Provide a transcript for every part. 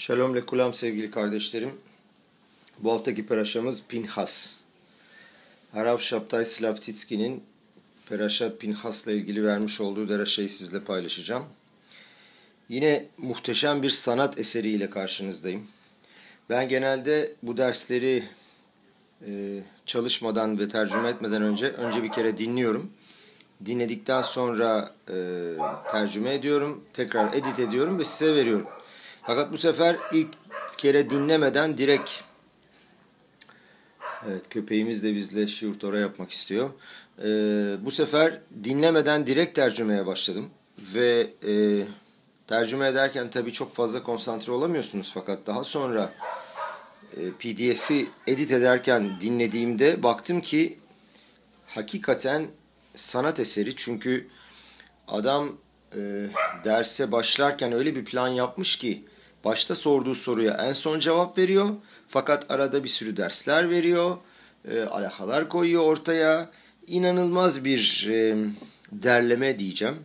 Shalom lekulam sevgili kardeşlerim. Bu haftaki peraşamız Pinhas. Arav Şaptay Slavtitski'nin Peraşat Pinhas'la ilgili vermiş olduğu deraşayı sizle paylaşacağım. Yine muhteşem bir sanat eseriyle karşınızdayım. Ben genelde bu dersleri e, çalışmadan ve tercüme etmeden önce önce bir kere dinliyorum. Dinledikten sonra e, tercüme ediyorum, tekrar edit ediyorum ve size veriyorum. Fakat bu sefer ilk kere dinlemeden direkt Evet köpeğimiz de bizle şiurtora yapmak istiyor. Ee, bu sefer dinlemeden direkt tercümeye başladım. Ve e, tercüme ederken tabii çok fazla konsantre olamıyorsunuz. Fakat daha sonra e, pdf'i edit ederken dinlediğimde baktım ki hakikaten sanat eseri. Çünkü adam e, derse başlarken öyle bir plan yapmış ki başta sorduğu soruya en son cevap veriyor. Fakat arada bir sürü dersler veriyor. E, alakalar koyuyor ortaya. İnanılmaz bir e, derleme diyeceğim.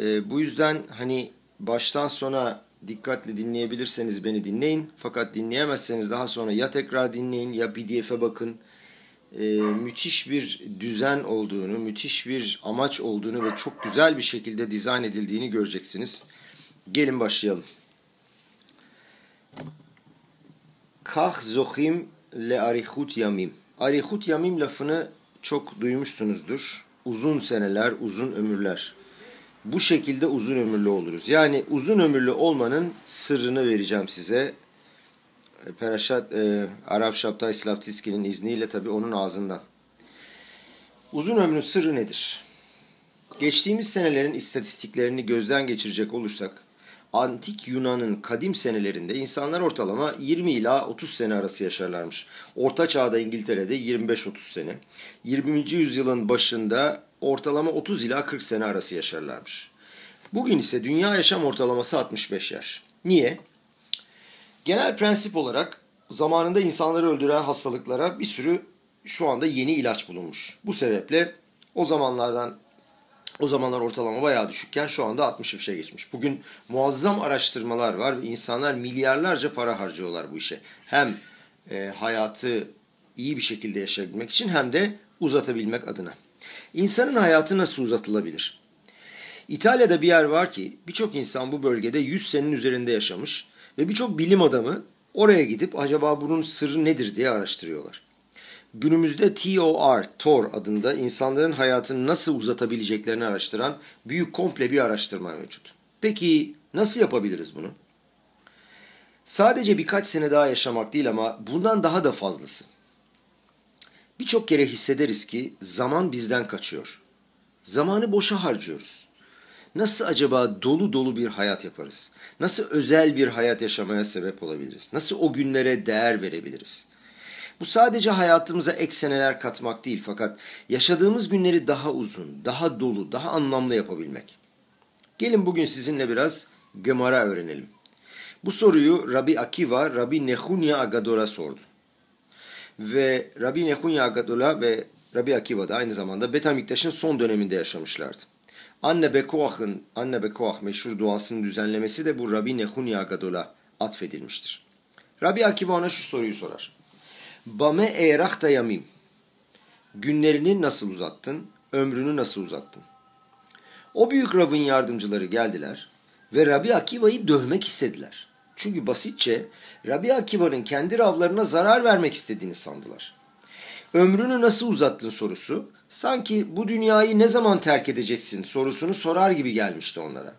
E, bu yüzden hani baştan sona dikkatli dinleyebilirseniz beni dinleyin. Fakat dinleyemezseniz daha sonra ya tekrar dinleyin ya pdf'e bakın. E, müthiş bir düzen olduğunu, müthiş bir amaç olduğunu ve çok güzel bir şekilde dizayn edildiğini göreceksiniz. Gelin başlayalım. Kah zohim le arihut yamim. Arihut yamim lafını çok duymuşsunuzdur. Uzun seneler, uzun ömürler. Bu şekilde uzun ömürlü oluruz. Yani uzun ömürlü olmanın sırrını vereceğim size. Peraşat, e, Arap Şaptay Slavtiski'nin izniyle tabii onun ağzından. Uzun ömrün sırrı nedir? Geçtiğimiz senelerin istatistiklerini gözden geçirecek olursak, antik Yunan'ın kadim senelerinde insanlar ortalama 20 ila 30 sene arası yaşarlarmış. Orta çağda İngiltere'de 25-30 sene. 20. yüzyılın başında ortalama 30 ila 40 sene arası yaşarlarmış. Bugün ise dünya yaşam ortalaması 65 yaş. Niye? Genel prensip olarak zamanında insanları öldüren hastalıklara bir sürü şu anda yeni ilaç bulunmuş. Bu sebeple o zamanlardan o zamanlar ortalama bayağı düşükken şu anda 65'e geçmiş. Bugün muazzam araştırmalar var insanlar milyarlarca para harcıyorlar bu işe. Hem e, hayatı iyi bir şekilde yaşayabilmek için hem de uzatabilmek adına. İnsanın hayatı nasıl uzatılabilir? İtalya'da bir yer var ki birçok insan bu bölgede 100 senenin üzerinde yaşamış ve birçok bilim adamı oraya gidip acaba bunun sırrı nedir diye araştırıyorlar. Günümüzde TOR, TOR adında insanların hayatını nasıl uzatabileceklerini araştıran büyük komple bir araştırma mevcut. Peki nasıl yapabiliriz bunu? Sadece birkaç sene daha yaşamak değil ama bundan daha da fazlası. Birçok kere hissederiz ki zaman bizden kaçıyor. Zamanı boşa harcıyoruz. Nasıl acaba dolu dolu bir hayat yaparız? Nasıl özel bir hayat yaşamaya sebep olabiliriz? Nasıl o günlere değer verebiliriz? Bu sadece hayatımıza ek seneler katmak değil fakat yaşadığımız günleri daha uzun, daha dolu, daha anlamlı yapabilmek. Gelin bugün sizinle biraz Gemara öğrenelim. Bu soruyu Rabbi Akiva, Rabbi Nehunya Agadol'a sordu. Ve Rabbi Nehunya Agadol'a ve Rabbi Akiva da aynı zamanda Betamiktaş'ın son döneminde yaşamışlardı. Anne Bekoach'ın, Anne Bekoach meşhur duasının düzenlemesi de bu Rabbi Nehunya Agadol'a atfedilmiştir. Rabbi Akiva ona şu soruyu sorar. Bame eyrahta yamim. Günlerini nasıl uzattın? Ömrünü nasıl uzattın? O büyük Rab'ın yardımcıları geldiler ve Rabbi Akiva'yı dövmek istediler. Çünkü basitçe Rabbi Akiva'nın kendi Rablarına zarar vermek istediğini sandılar. Ömrünü nasıl uzattın sorusu sanki bu dünyayı ne zaman terk edeceksin sorusunu sorar gibi gelmişti onlara.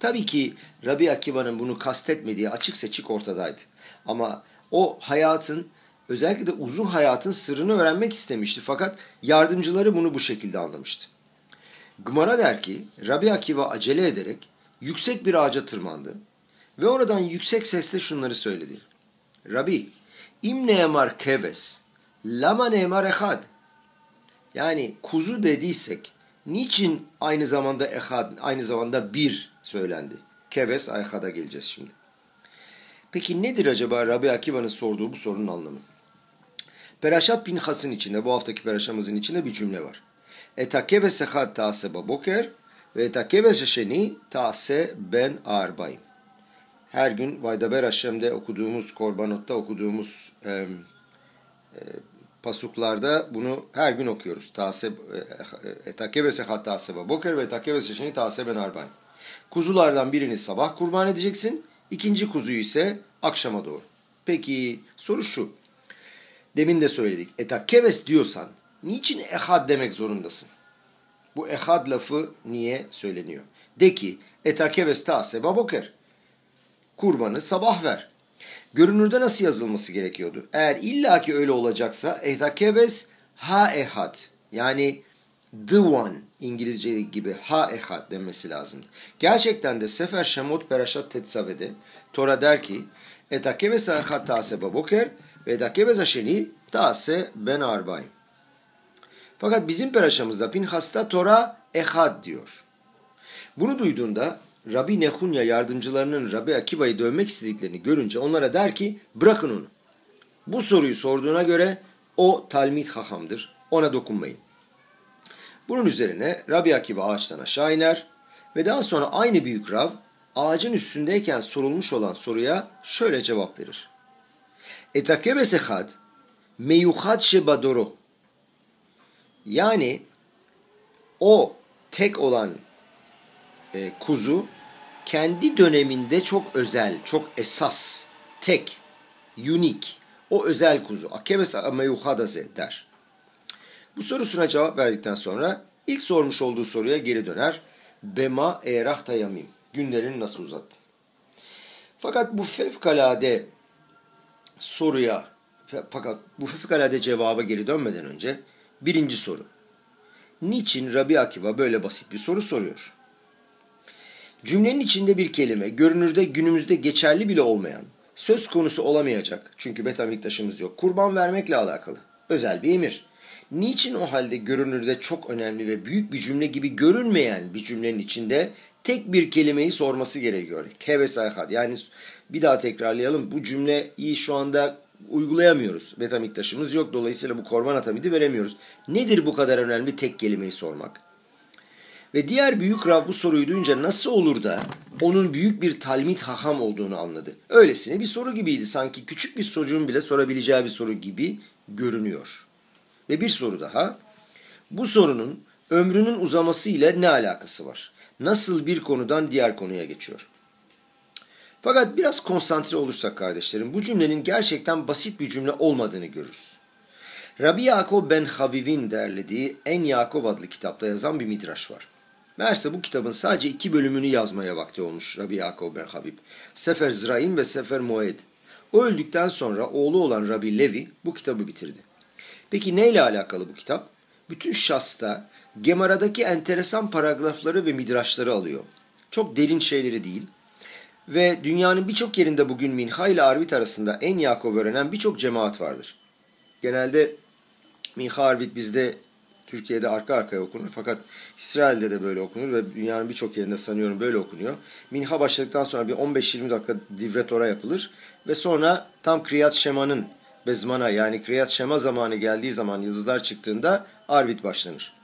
Tabii ki Rabbi Akiva'nın bunu kastetmediği açık seçik ortadaydı. Ama o hayatın özellikle de uzun hayatın sırrını öğrenmek istemişti fakat yardımcıları bunu bu şekilde anlamıştı. Gmara der ki Rabbi Akiva acele ederek yüksek bir ağaca tırmandı ve oradan yüksek sesle şunları söyledi. Rabbi, im neemar keves, lama neemar ehad. Yani kuzu dediysek niçin aynı zamanda ehad, aynı zamanda bir söylendi? Keves ayhada geleceğiz şimdi. Peki nedir acaba Rabbi Akiva'nın sorduğu bu sorunun anlamı? Peraşat Pinhas'ın içinde, bu haftaki peraşamızın içinde bir cümle var. Etakeve sehat taase baboker ve etakeve şeşeni taase ben arbayim. her gün Vaydaber Haşem'de okuduğumuz, Korbanot'ta okuduğumuz e, e, pasuklarda bunu her gün okuyoruz. Taseb etakebese hatta seba boker ve etakebese şeni taseben arbayn. Kuzulardan birini sabah kurban edeceksin. ikinci kuzuyu ise akşama doğru. Peki soru şu. Demin de söyledik. Etakeves diyorsan niçin ehad demek zorundasın? Bu ehad lafı niye söyleniyor? De ki etakeves taseba boker. Kurbanı sabah ver. Görünürde nasıl yazılması gerekiyordu? Eğer illaki öyle olacaksa etakeves ha ehad yani the one İngilizce gibi ha ehad demesi lazımdı. Gerçekten de Sefer Şemot Peraşat Tetsave'de Tora der ki etakeves ehad tase baboker ve etakeves aşeni tase ben arbayn. Fakat bizim peraşamızda Pinhas'ta Tora ehad diyor. Bunu duyduğunda Rabbi Nehunya yardımcılarının Rabbi Akiba'yı dövmek istediklerini görünce onlara der ki bırakın onu. Bu soruyu sorduğuna göre o talmid hahamdır. Ona dokunmayın. Bunun üzerine Rabbi Akiba ağaçtan aşağı iner ve daha sonra aynı büyük Rav ağacın üstündeyken sorulmuş olan soruya şöyle cevap verir. Etakebe sehad meyuhad şebadoro yani o tek olan e, kuzu kendi döneminde çok özel, çok esas, tek, unique, o özel kuzu. Akebes ameyuhadaze der. Bu sorusuna cevap verdikten sonra ilk sormuş olduğu soruya geri döner. Bema erah tayamim. Günlerini nasıl uzattın? Fakat bu fevkalade soruya, fakat bu fevkalade cevaba geri dönmeden önce birinci soru. Niçin Rabbi Akiva böyle basit bir soru soruyor? Cümlenin içinde bir kelime, görünürde günümüzde geçerli bile olmayan, söz konusu olamayacak çünkü betamiktaşımız yok, kurban vermekle alakalı. Özel bir emir. Niçin o halde görünürde çok önemli ve büyük bir cümle gibi görünmeyen bir cümlenin içinde tek bir kelimeyi sorması gerekiyor? Keve sayhat. Yani bir daha tekrarlayalım. Bu cümleyi şu anda uygulayamıyoruz. Betamiktaşımız yok. Dolayısıyla bu korban atamidi veremiyoruz. Nedir bu kadar önemli tek kelimeyi sormak? Ve diğer büyük Rav bu soruyu duyunca nasıl olur da onun büyük bir talmit haham olduğunu anladı. Öylesine bir soru gibiydi. Sanki küçük bir çocuğun bile sorabileceği bir soru gibi görünüyor. Ve bir soru daha. Bu sorunun ömrünün uzaması ile ne alakası var? Nasıl bir konudan diğer konuya geçiyor? Fakat biraz konsantre olursak kardeşlerim bu cümlenin gerçekten basit bir cümle olmadığını görürüz. Rabbi Yaakov ben Haviv'in derlediği En Yaakov adlı kitapta yazan bir midraş var. Meğerse bu kitabın sadece iki bölümünü yazmaya vakti olmuş Rabbi Yaakov ben Habib. Sefer Zraim ve Sefer Moed. O öldükten sonra oğlu olan Rabbi Levi bu kitabı bitirdi. Peki neyle alakalı bu kitap? Bütün Şas'ta Gemara'daki enteresan paragrafları ve midraşları alıyor. Çok derin şeyleri değil. Ve dünyanın birçok yerinde bugün Minha ile Arvit arasında en Yakov öğrenen birçok cemaat vardır. Genelde Minha Arvit bizde Türkiye'de arka arkaya okunur fakat İsrail'de de böyle okunur ve dünyanın birçok yerinde sanıyorum böyle okunuyor. Minha başladıktan sonra bir 15-20 dakika divretora yapılır ve sonra tam Kriyat Şema'nın bezmana yani Kriyat Şema zamanı geldiği zaman yıldızlar çıktığında Arvit başlanır.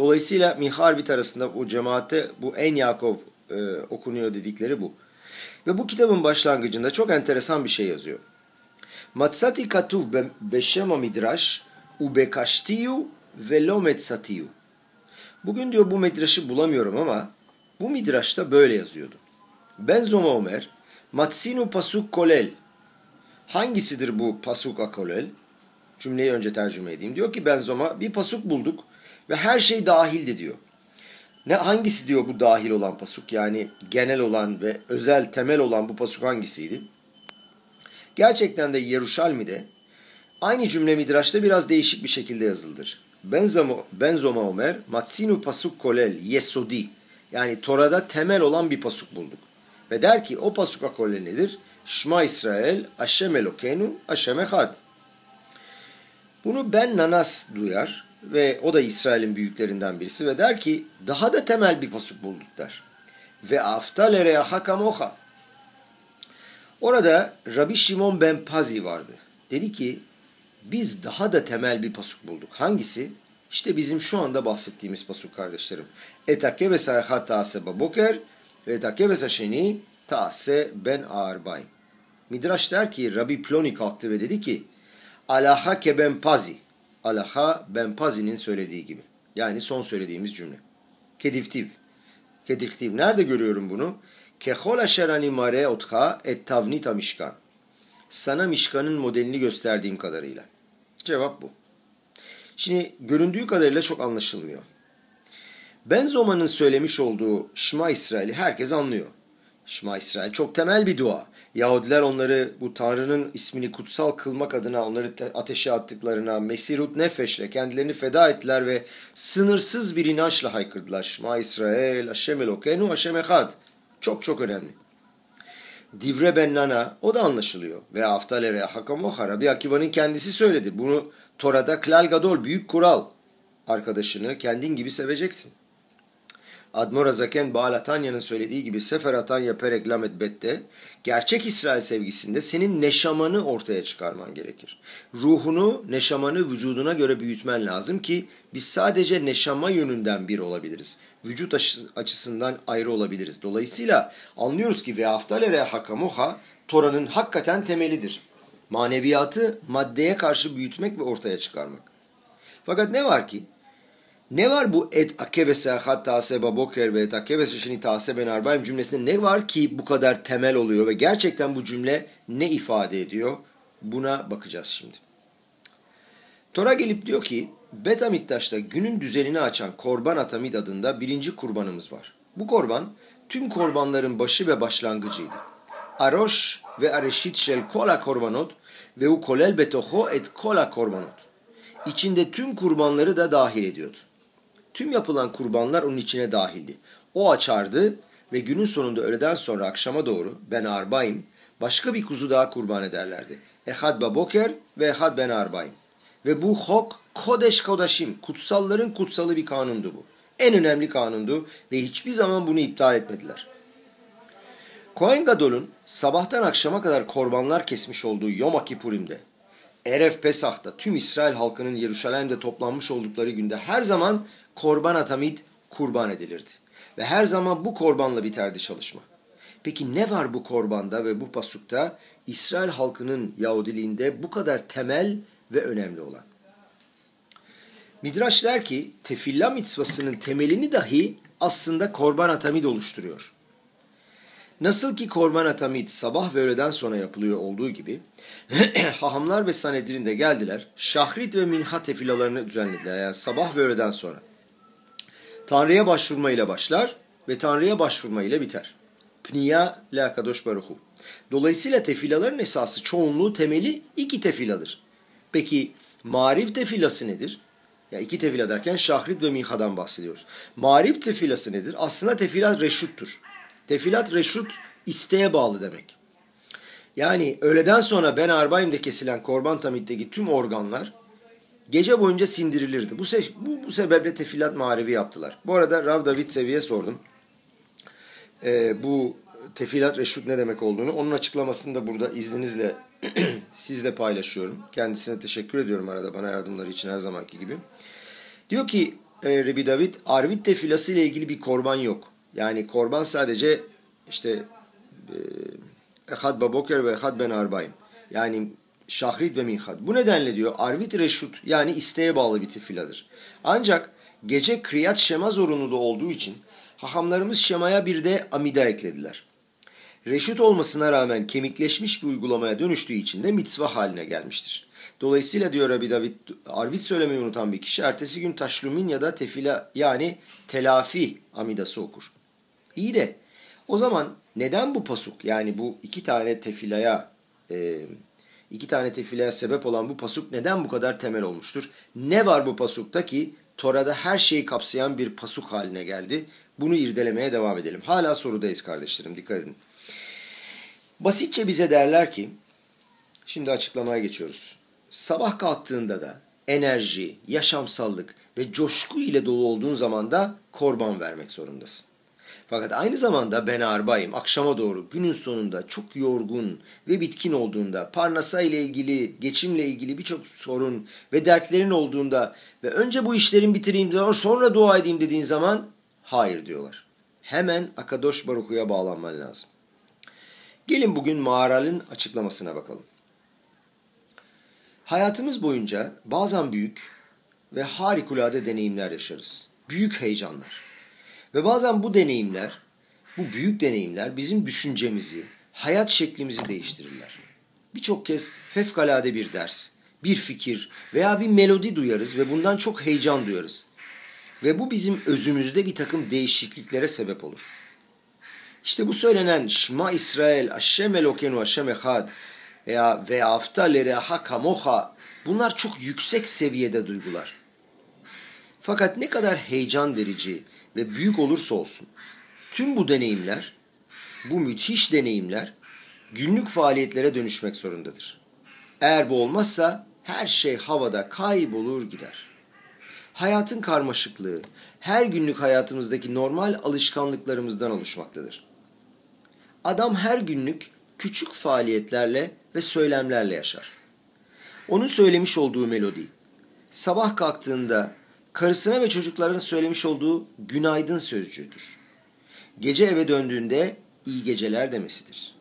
Dolayısıyla Minha Arvit arasında bu cemaatte bu En Yakov e, okunuyor dedikleri bu. Ve bu kitabın başlangıcında çok enteresan bir şey yazıyor. Matsati katuv beşema midrash ubekaştiyu ve lo. Bugün diyor bu midraşı bulamıyorum ama bu midraşta böyle yazıyordu. Ben Zoma Ömer, Matsinu pasuk kolel. Hangisidir bu pasuk akolel? Cümleyi önce tercüme edeyim. Diyor ki Ben Zoma bir pasuk bulduk ve her şey dahildi diyor. Ne hangisi diyor bu dahil olan pasuk yani genel olan ve özel temel olan bu pasuk hangisiydi? Gerçekten de Yeruşalmi'de aynı cümle Midraş'ta biraz değişik bir şekilde yazıldır. Benzoma, benzoma Omer, Matsinu pasuk kolel, yesodi. Yani Tora'da temel olan bir pasuk bulduk. Ve der ki o pasuk kolel nedir? Şma İsrail, Aşem Elokenu, Aşem Ehad. Bunu Ben Nanas duyar ve o da İsrail'in büyüklerinden birisi ve der ki daha da temel bir pasuk bulduk der. Ve aftalere hakamoha. Orada Rabbi Şimon ben Pazi vardı. Dedi ki biz daha da temel bir pasuk bulduk. Hangisi? İşte bizim şu anda bahsettiğimiz pasuk kardeşlerim. Etake ve sayhat taseba boker ve etake ve saşeni Tase ben arba'im. Midraş der ki Rabbi Ploni kalktı ve dedi ki Alaha keben pazi. Alaha ben pazi'nin söylediği gibi. Yani son söylediğimiz cümle. Kediftiv. Kediftiv. Nerede görüyorum bunu? Kehol aşerani mare otha et tavnita mişkan. Sana mişkanın modelini gösterdiğim kadarıyla. Cevap bu. Şimdi göründüğü kadarıyla çok anlaşılmıyor. Benzoma'nın söylemiş olduğu Şma İsrail'i herkes anlıyor. Şma İsrail çok temel bir dua. Yahudiler onları bu Tanrı'nın ismini kutsal kılmak adına onları ateşe attıklarına Mesirut Nefeş'le kendilerini feda ettiler ve sınırsız bir inançla haykırdılar. Şma İsrail, Hashem Elokenu, Hashem Echad. Çok çok önemli. Divre Ben Nana o da anlaşılıyor. Ve Aftalere Hakamoha Rabbi Akiva'nın kendisi söyledi. Bunu Tora'da Klal Gadol büyük kural. Arkadaşını kendin gibi seveceksin. Admor Azaken Baal Atanya'nın söylediği gibi Sefer Atanya Perek Lamet Bet'te gerçek İsrail sevgisinde senin neşamanı ortaya çıkarman gerekir. Ruhunu, neşamanı vücuduna göre büyütmen lazım ki biz sadece neşama yönünden bir olabiliriz. Vücut açısından ayrı olabiliriz. Dolayısıyla anlıyoruz ki ve haftalere hakamuha Tora'nın hakikaten temelidir. Maneviyatı maddeye karşı büyütmek ve ortaya çıkarmak. Fakat ne var ki ne var bu et akebese hatta seba boker ve et akebese şini tase ben arbaim cümlesinde ne var ki bu kadar temel oluyor ve gerçekten bu cümle ne ifade ediyor? Buna bakacağız şimdi. Tora gelip diyor ki Bet Amiktaş'ta günün düzenini açan Korban Atamid adında birinci kurbanımız var. Bu korban tüm korbanların başı ve başlangıcıydı. Aroş ve areşit şel kola korbanot ve u kolel betoho et kola korbanot. İçinde tüm kurbanları da dahil ediyordu. Tüm yapılan kurbanlar onun içine dahildi. O açardı ve günün sonunda öğleden sonra akşama doğru ben arbayim başka bir kuzu daha kurban ederlerdi. Ehad baboker ve ehad ben arbayim. Ve bu hok kodeş kodaşim kutsalların kutsalı bir kanundu bu. En önemli kanundu ve hiçbir zaman bunu iptal etmediler. Kohen Gadol'un sabahtan akşama kadar korbanlar kesmiş olduğu Yom Kippurim'de, Eref Pesah'ta tüm İsrail halkının Yeruşalim'de toplanmış oldukları günde her zaman korban atamid kurban edilirdi. Ve her zaman bu korbanla biterdi çalışma. Peki ne var bu korbanda ve bu pasukta İsrail halkının Yahudiliğinde bu kadar temel ve önemli olan? Midraş der ki tefilla mitzvasının temelini dahi aslında korban atamid oluşturuyor. Nasıl ki korban atamid sabah ve öğleden sonra yapılıyor olduğu gibi hahamlar ve sanedrin de geldiler. Şahrit ve minha tefilalarını düzenlediler. Yani sabah ve öğleden sonra. Tanrı'ya başvurmayla başlar ve Tanrı'ya başvurmayla biter. Pniya la kadosh baruhu. Dolayısıyla tefilaların esası çoğunluğu temeli iki tefiladır. Peki marif tefilası nedir? Ya iki tefila derken şahrit ve minhadan bahsediyoruz. Marif tefilası nedir? Aslında tefilat reşuttur. Tefilat reşut isteğe bağlı demek. Yani öğleden sonra Ben Arbaim'de kesilen Korban Tamit'teki tüm organlar gece boyunca sindirilirdi. Bu, se bu, bu sebeple tefilat marevi yaptılar. Bu arada Rav David Sevi'ye sordum. Ee, bu tefilat reşut ne demek olduğunu. Onun açıklamasını da burada izninizle sizle paylaşıyorum. Kendisine teşekkür ediyorum arada bana yardımları için her zamanki gibi. Diyor ki e, Rebi David, Arvit tefilası ile ilgili bir korban yok. Yani korban sadece işte e, Ehad Baboker ve Ehad Ben Arbaim. Yani şahrit ve minhad. Bu nedenle diyor arvit reşut yani isteğe bağlı bir tefiladır. Ancak gece kriyat şema zorunlu olduğu için hahamlarımız şemaya bir de amida eklediler. Reşut olmasına rağmen kemikleşmiş bir uygulamaya dönüştüğü için de mitzvah haline gelmiştir. Dolayısıyla diyor Rabbi David, arvit söylemeyi unutan bir kişi ertesi gün taşlumin ya da tefila yani telafi amidası okur. İyi de o zaman neden bu pasuk yani bu iki tane tefilaya e, iki tane tefilaya sebep olan bu pasuk neden bu kadar temel olmuştur? Ne var bu pasukta ki Tora'da her şeyi kapsayan bir pasuk haline geldi? Bunu irdelemeye devam edelim. Hala sorudayız kardeşlerim dikkat edin. Basitçe bize derler ki, şimdi açıklamaya geçiyoruz. Sabah kalktığında da enerji, yaşamsallık ve coşku ile dolu olduğun zaman da korban vermek zorundasın. Fakat aynı zamanda ben arbayım. Akşama doğru günün sonunda çok yorgun ve bitkin olduğunda, parnasa ile ilgili, geçimle ilgili birçok sorun ve dertlerin olduğunda ve önce bu işlerin bitireyim sonra dua edeyim dediğin zaman hayır diyorlar. Hemen Akadosh Baruhu'ya bağlanman lazım. Gelin bugün Mağaral'ın açıklamasına bakalım. Hayatımız boyunca bazen büyük ve harikulade deneyimler yaşarız. Büyük heyecanlar. Ve bazen bu deneyimler, bu büyük deneyimler bizim düşüncemizi, hayat şeklimizi değiştirirler. Birçok kez fevkalade bir ders, bir fikir veya bir melodi duyarız ve bundan çok heyecan duyarız. Ve bu bizim özümüzde bir takım değişikliklere sebep olur. İşte bu söylenen Şma İsrail, Haşem Elokenu, Haşem Echad veya ve hafta lereha kamoha bunlar çok yüksek seviyede duygular. Fakat ne kadar heyecan verici ve büyük olursa olsun tüm bu deneyimler, bu müthiş deneyimler günlük faaliyetlere dönüşmek zorundadır. Eğer bu olmazsa her şey havada kaybolur gider. Hayatın karmaşıklığı her günlük hayatımızdaki normal alışkanlıklarımızdan oluşmaktadır. Adam her günlük küçük faaliyetlerle ve söylemlerle yaşar. Onun söylemiş olduğu melodi, sabah kalktığında karısına ve çocuklarına söylemiş olduğu günaydın sözcüğüdür. Gece eve döndüğünde iyi geceler demesidir.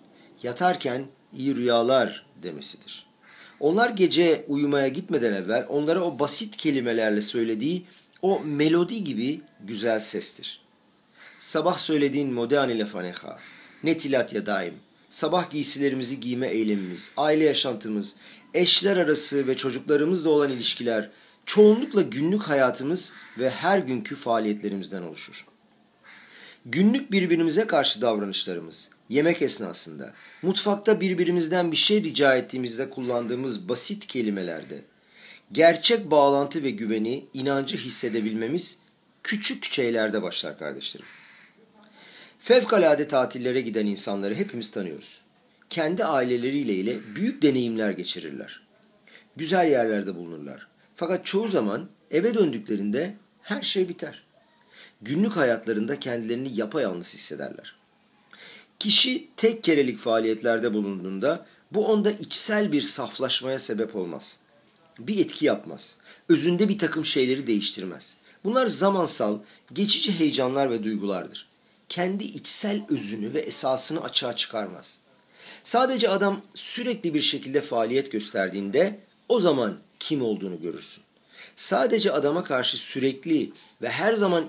Yatarken iyi rüyalar demesidir. Onlar gece uyumaya gitmeden evvel onlara o basit kelimelerle söylediği o melodi gibi güzel sestir. Sabah söylediğin modern ile faneha, netilat ya daim, sabah giysilerimizi giyme eylemimiz, aile yaşantımız, eşler arası ve çocuklarımızla olan ilişkiler, çoğunlukla günlük hayatımız ve her günkü faaliyetlerimizden oluşur. Günlük birbirimize karşı davranışlarımız, yemek esnasında, mutfakta birbirimizden bir şey rica ettiğimizde kullandığımız basit kelimelerde, gerçek bağlantı ve güveni, inancı hissedebilmemiz küçük şeylerde başlar kardeşlerim. Fevkalade tatillere giden insanları hepimiz tanıyoruz. Kendi aileleriyle ile büyük deneyimler geçirirler. Güzel yerlerde bulunurlar. Fakat çoğu zaman eve döndüklerinde her şey biter. Günlük hayatlarında kendilerini yapayalnız hissederler. Kişi tek kerelik faaliyetlerde bulunduğunda bu onda içsel bir saflaşmaya sebep olmaz. Bir etki yapmaz. Özünde bir takım şeyleri değiştirmez. Bunlar zamansal, geçici heyecanlar ve duygulardır. Kendi içsel özünü ve esasını açığa çıkarmaz. Sadece adam sürekli bir şekilde faaliyet gösterdiğinde o zaman kim olduğunu görürsün. Sadece adama karşı sürekli ve her zaman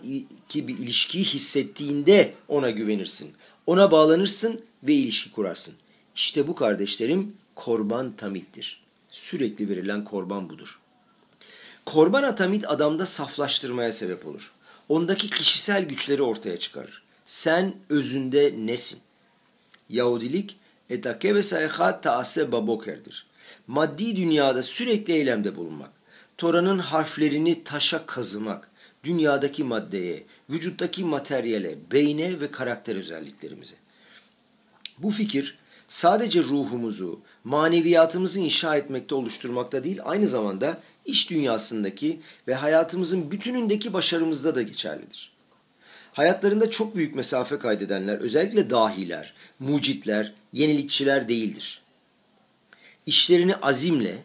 ki bir ilişkiyi hissettiğinde ona güvenirsin. Ona bağlanırsın ve ilişki kurarsın. İşte bu kardeşlerim korban tamittir. Sürekli verilen korban budur. Korban atamit adamda saflaştırmaya sebep olur. Ondaki kişisel güçleri ortaya çıkarır. Sen özünde nesin? Yahudilik etake ve sayhat taase babokerdir. Maddi dünyada sürekli eylemde bulunmak. Tora'nın harflerini taşa kazımak. Dünyadaki maddeye, vücuttaki materyale, beyne ve karakter özelliklerimize. Bu fikir sadece ruhumuzu, maneviyatımızı inşa etmekte oluşturmakta değil, aynı zamanda iş dünyasındaki ve hayatımızın bütünündeki başarımızda da geçerlidir. Hayatlarında çok büyük mesafe kaydedenler, özellikle dahiler, mucitler, yenilikçiler değildir. İşlerini azimle,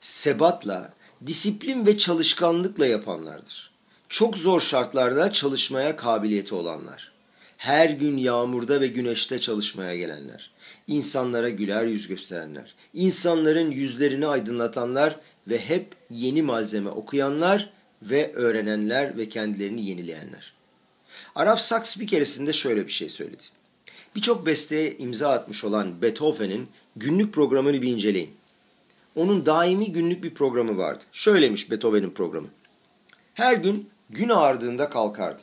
sebatla, disiplin ve çalışkanlıkla yapanlardır. Çok zor şartlarda çalışmaya kabiliyeti olanlar. Her gün yağmurda ve güneşte çalışmaya gelenler. İnsanlara güler yüz gösterenler. İnsanların yüzlerini aydınlatanlar ve hep yeni malzeme okuyanlar ve öğrenenler ve kendilerini yenileyenler. Araf Saks bir keresinde şöyle bir şey söyledi. Birçok besteye imza atmış olan Beethoven'in günlük programını bir inceleyin. Onun daimi günlük bir programı vardı. Şöylemiş Beethoven'in programı. Her gün gün ağardığında kalkardı.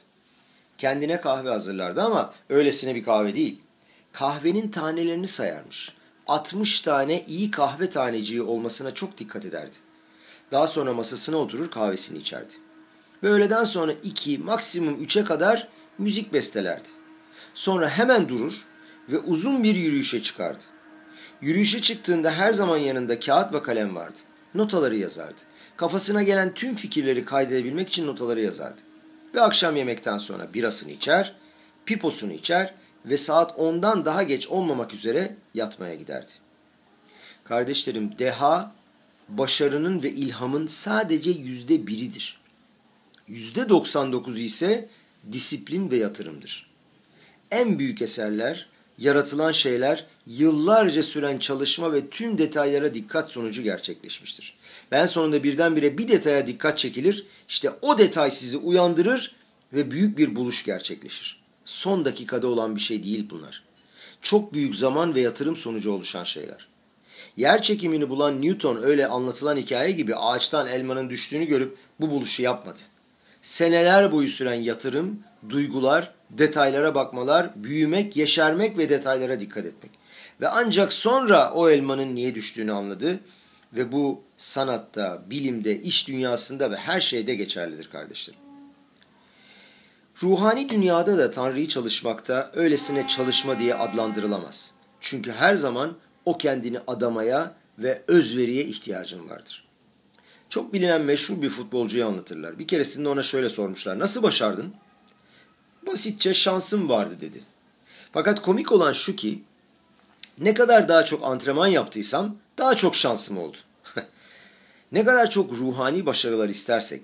Kendine kahve hazırlardı ama öylesine bir kahve değil. Kahvenin tanelerini sayarmış. 60 tane iyi kahve taneciği olmasına çok dikkat ederdi. Daha sonra masasına oturur kahvesini içerdi. Ve öğleden sonra 2 maksimum 3'e kadar müzik bestelerdi. Sonra hemen durur ve uzun bir yürüyüşe çıkardı. Yürüyüşe çıktığında her zaman yanında kağıt ve kalem vardı. Notaları yazardı. Kafasına gelen tüm fikirleri kaydedebilmek için notaları yazardı. Ve akşam yemekten sonra birasını içer, piposunu içer ve saat 10'dan daha geç olmamak üzere yatmaya giderdi. Kardeşlerim deha, başarının ve ilhamın sadece yüzde biridir. Yüzde 99 ise disiplin ve yatırımdır. En büyük eserler yaratılan şeyler yıllarca süren çalışma ve tüm detaylara dikkat sonucu gerçekleşmiştir. Ben sonunda birdenbire bir detaya dikkat çekilir, işte o detay sizi uyandırır ve büyük bir buluş gerçekleşir. Son dakikada olan bir şey değil bunlar. Çok büyük zaman ve yatırım sonucu oluşan şeyler. Yer çekimini bulan Newton öyle anlatılan hikaye gibi ağaçtan elmanın düştüğünü görüp bu buluşu yapmadı. Seneler boyu süren yatırım, duygular, detaylara bakmalar, büyümek, yeşermek ve detaylara dikkat etmek. Ve ancak sonra o elmanın niye düştüğünü anladı ve bu sanatta, bilimde, iş dünyasında ve her şeyde geçerlidir kardeşlerim. Ruhani dünyada da Tanrı'yı çalışmakta öylesine çalışma diye adlandırılamaz. Çünkü her zaman o kendini adamaya ve özveriye ihtiyacın vardır. Çok bilinen meşhur bir futbolcuyu anlatırlar. Bir keresinde ona şöyle sormuşlar. Nasıl başardın? Basitçe şansım vardı dedi. Fakat komik olan şu ki ne kadar daha çok antrenman yaptıysam daha çok şansım oldu. ne kadar çok ruhani başarılar istersek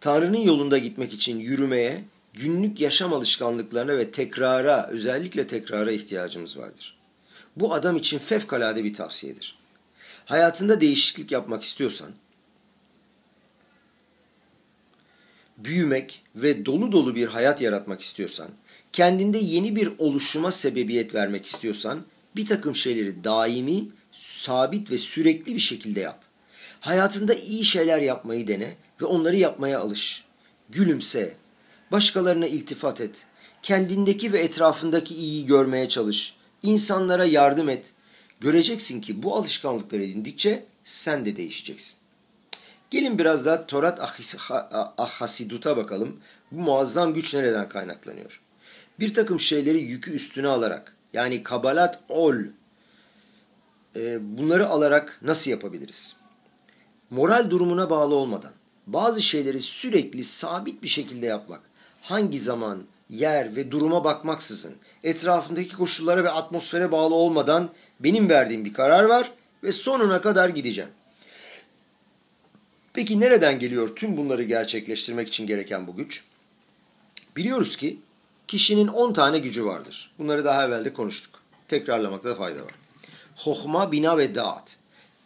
Tanrı'nın yolunda gitmek için yürümeye, günlük yaşam alışkanlıklarına ve tekrara, özellikle tekrara ihtiyacımız vardır. Bu adam için fevkalade bir tavsiyedir. Hayatında değişiklik yapmak istiyorsan, büyümek ve dolu dolu bir hayat yaratmak istiyorsan, kendinde yeni bir oluşuma sebebiyet vermek istiyorsan, bir takım şeyleri daimi, sabit ve sürekli bir şekilde yap. Hayatında iyi şeyler yapmayı dene ve onları yapmaya alış. Gülümse, başkalarına iltifat et, kendindeki ve etrafındaki iyiyi görmeye çalış, insanlara yardım et. Göreceksin ki bu alışkanlıkları edindikçe sen de değişeceksin. Gelin biraz da Torat Ahasidut'a bakalım. Bu muazzam güç nereden kaynaklanıyor? Bir takım şeyleri yükü üstüne alarak yani kabalat ol e, bunları alarak nasıl yapabiliriz? Moral durumuna bağlı olmadan bazı şeyleri sürekli sabit bir şekilde yapmak. Hangi zaman, yer ve duruma bakmaksızın etrafındaki koşullara ve atmosfere bağlı olmadan benim verdiğim bir karar var ve sonuna kadar gideceğim. Peki nereden geliyor tüm bunları gerçekleştirmek için gereken bu güç? Biliyoruz ki kişinin 10 tane gücü vardır. Bunları daha evvel de konuştuk. Tekrarlamakta da fayda var. Hohma, bina ve dağıt.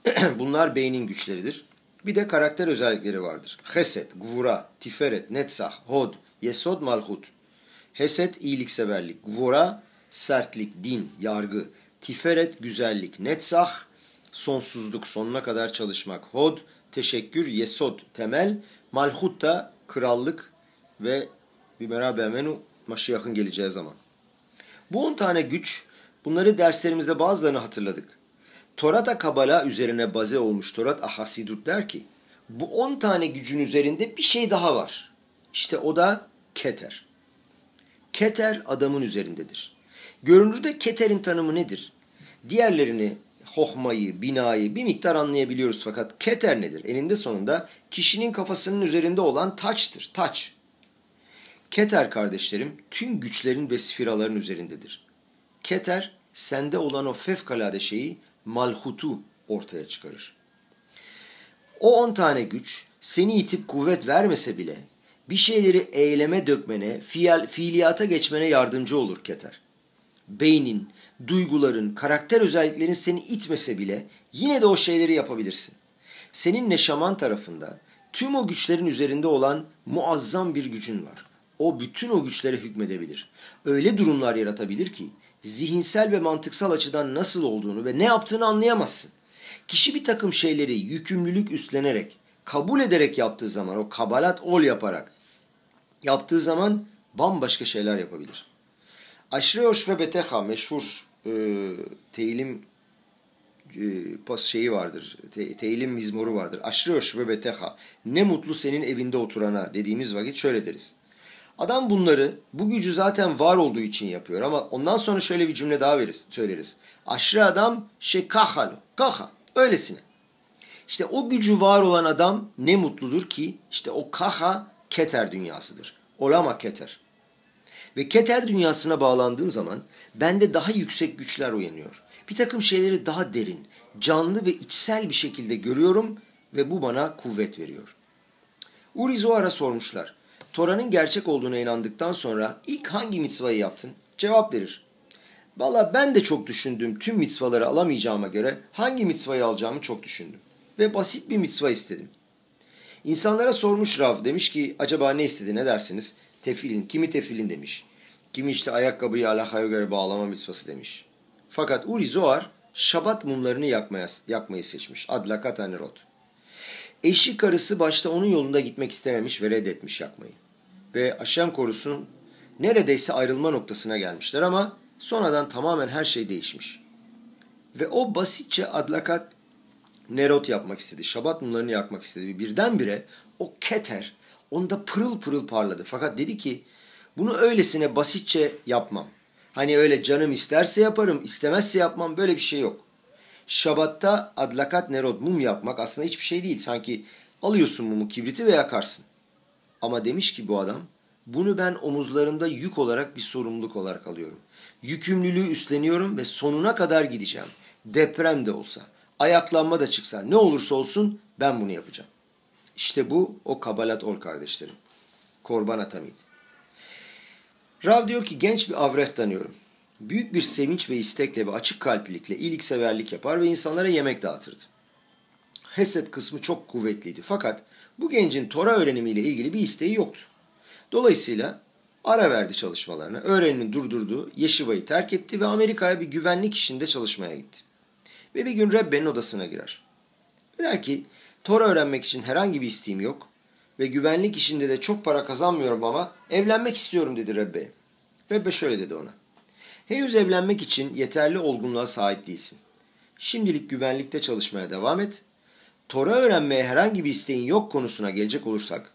Bunlar beynin güçleridir. Bir de karakter özellikleri vardır. Heset, gvura, tiferet, netzah, hod, yesod, malhut. Heset, iyilikseverlik. Gvura, sertlik, din, yargı. Tiferet, güzellik. Netzah, sonsuzluk, sonuna kadar çalışmak. Hod, teşekkür, yesod, temel. Malhut da krallık ve bir beraber menu Maşiyah'ın geleceği zaman. Bu 10 tane güç, bunları derslerimizde bazılarını hatırladık. Torata Kabala üzerine baze olmuş Torat Ahasidut der ki, bu 10 tane gücün üzerinde bir şey daha var. İşte o da Keter. Keter adamın üzerindedir. Görünürde Keter'in tanımı nedir? Diğerlerini hohmayı, binayı bir miktar anlayabiliyoruz fakat keter nedir? Eninde sonunda kişinin kafasının üzerinde olan taçtır, taç. Keter kardeşlerim tüm güçlerin ve sfiraların üzerindedir. Keter sende olan o fevkalade şeyi malhutu ortaya çıkarır. O on tane güç seni itip kuvvet vermese bile bir şeyleri eyleme dökmene, fiil, fiiliyata geçmene yardımcı olur Keter. Beynin, duyguların, karakter özelliklerin seni itmese bile yine de o şeyleri yapabilirsin. Senin neşaman tarafında tüm o güçlerin üzerinde olan muazzam bir gücün var. O bütün o güçlere hükmedebilir. Öyle durumlar yaratabilir ki zihinsel ve mantıksal açıdan nasıl olduğunu ve ne yaptığını anlayamazsın. Kişi bir takım şeyleri yükümlülük üstlenerek, kabul ederek yaptığı zaman, o kabalat ol yaparak yaptığı zaman bambaşka şeyler yapabilir. Aşreyoş ve Beteha meşhur e, teyilim e, pas şeyi vardır. Te, teyilim mizmoru vardır. Aşreyoş ve Beteha. Ne mutlu senin evinde oturana dediğimiz vakit şöyle deriz. Adam bunları bu gücü zaten var olduğu için yapıyor ama ondan sonra şöyle bir cümle daha veririz, söyleriz. Aşırı adam şey kahalo, kaha, öylesine. İşte o gücü var olan adam ne mutludur ki işte o kaha keter dünyasıdır. Olama keter. Ve keter dünyasına bağlandığım zaman bende daha yüksek güçler uyanıyor. Bir takım şeyleri daha derin, canlı ve içsel bir şekilde görüyorum ve bu bana kuvvet veriyor. Uri Zohar'a sormuşlar. Tora'nın gerçek olduğuna inandıktan sonra ilk hangi mitzvayı yaptın? Cevap verir. Valla ben de çok düşündüm tüm mitzvaları alamayacağıma göre hangi mitzvayı alacağımı çok düşündüm. Ve basit bir mitzva istedim. İnsanlara sormuş Rav demiş ki acaba ne istedi ne dersiniz? Tefilin. Kimi tefilin demiş. Kimi işte ayakkabıyı alakaya göre bağlama mitzvası demiş. Fakat Uri Zohar şabat mumlarını yakmaya, yakmayı seçmiş. Adlakat anirot. Eşi karısı başta onun yolunda gitmek istememiş ve reddetmiş yakmayı. Ve Aşem korusun neredeyse ayrılma noktasına gelmişler ama sonradan tamamen her şey değişmiş. Ve o basitçe adlakat nerot yapmak istedi. Şabat mumlarını yakmak istedi. Birdenbire o keter onda pırıl pırıl parladı. Fakat dedi ki bunu öylesine basitçe yapmam. Hani öyle canım isterse yaparım, istemezse yapmam böyle bir şey yok. Şabatta adlakat nerot mum yapmak aslında hiçbir şey değil. Sanki alıyorsun mumu kibriti ve yakarsın. Ama demiş ki bu adam bunu ben omuzlarımda yük olarak bir sorumluluk olarak alıyorum. Yükümlülüğü üstleniyorum ve sonuna kadar gideceğim. Deprem de olsa, ayaklanma da çıksa ne olursa olsun ben bunu yapacağım. İşte bu o kabalat ol kardeşlerim. Korban Atamid. Rav diyor ki genç bir avreh tanıyorum. Büyük bir sevinç ve istekle ve açık kalplilikle iyilikseverlik yapar ve insanlara yemek dağıtırdı. Hesed kısmı çok kuvvetliydi fakat bu gencin Tora öğrenimiyle ilgili bir isteği yoktu. Dolayısıyla ara verdi çalışmalarına, öğrenimi durdurdu, Yeşiva'yı terk etti ve Amerika'ya bir güvenlik işinde çalışmaya gitti. Ve bir gün Rebbe'nin odasına girer. Der ki, Tora öğrenmek için herhangi bir isteğim yok ve güvenlik işinde de çok para kazanmıyorum ama evlenmek istiyorum dedi Rebbe. Rebbe şöyle dedi ona. Henüz evlenmek için yeterli olgunluğa sahip değilsin. Şimdilik güvenlikte çalışmaya devam et. Tora öğrenmeye herhangi bir isteğin yok konusuna gelecek olursak,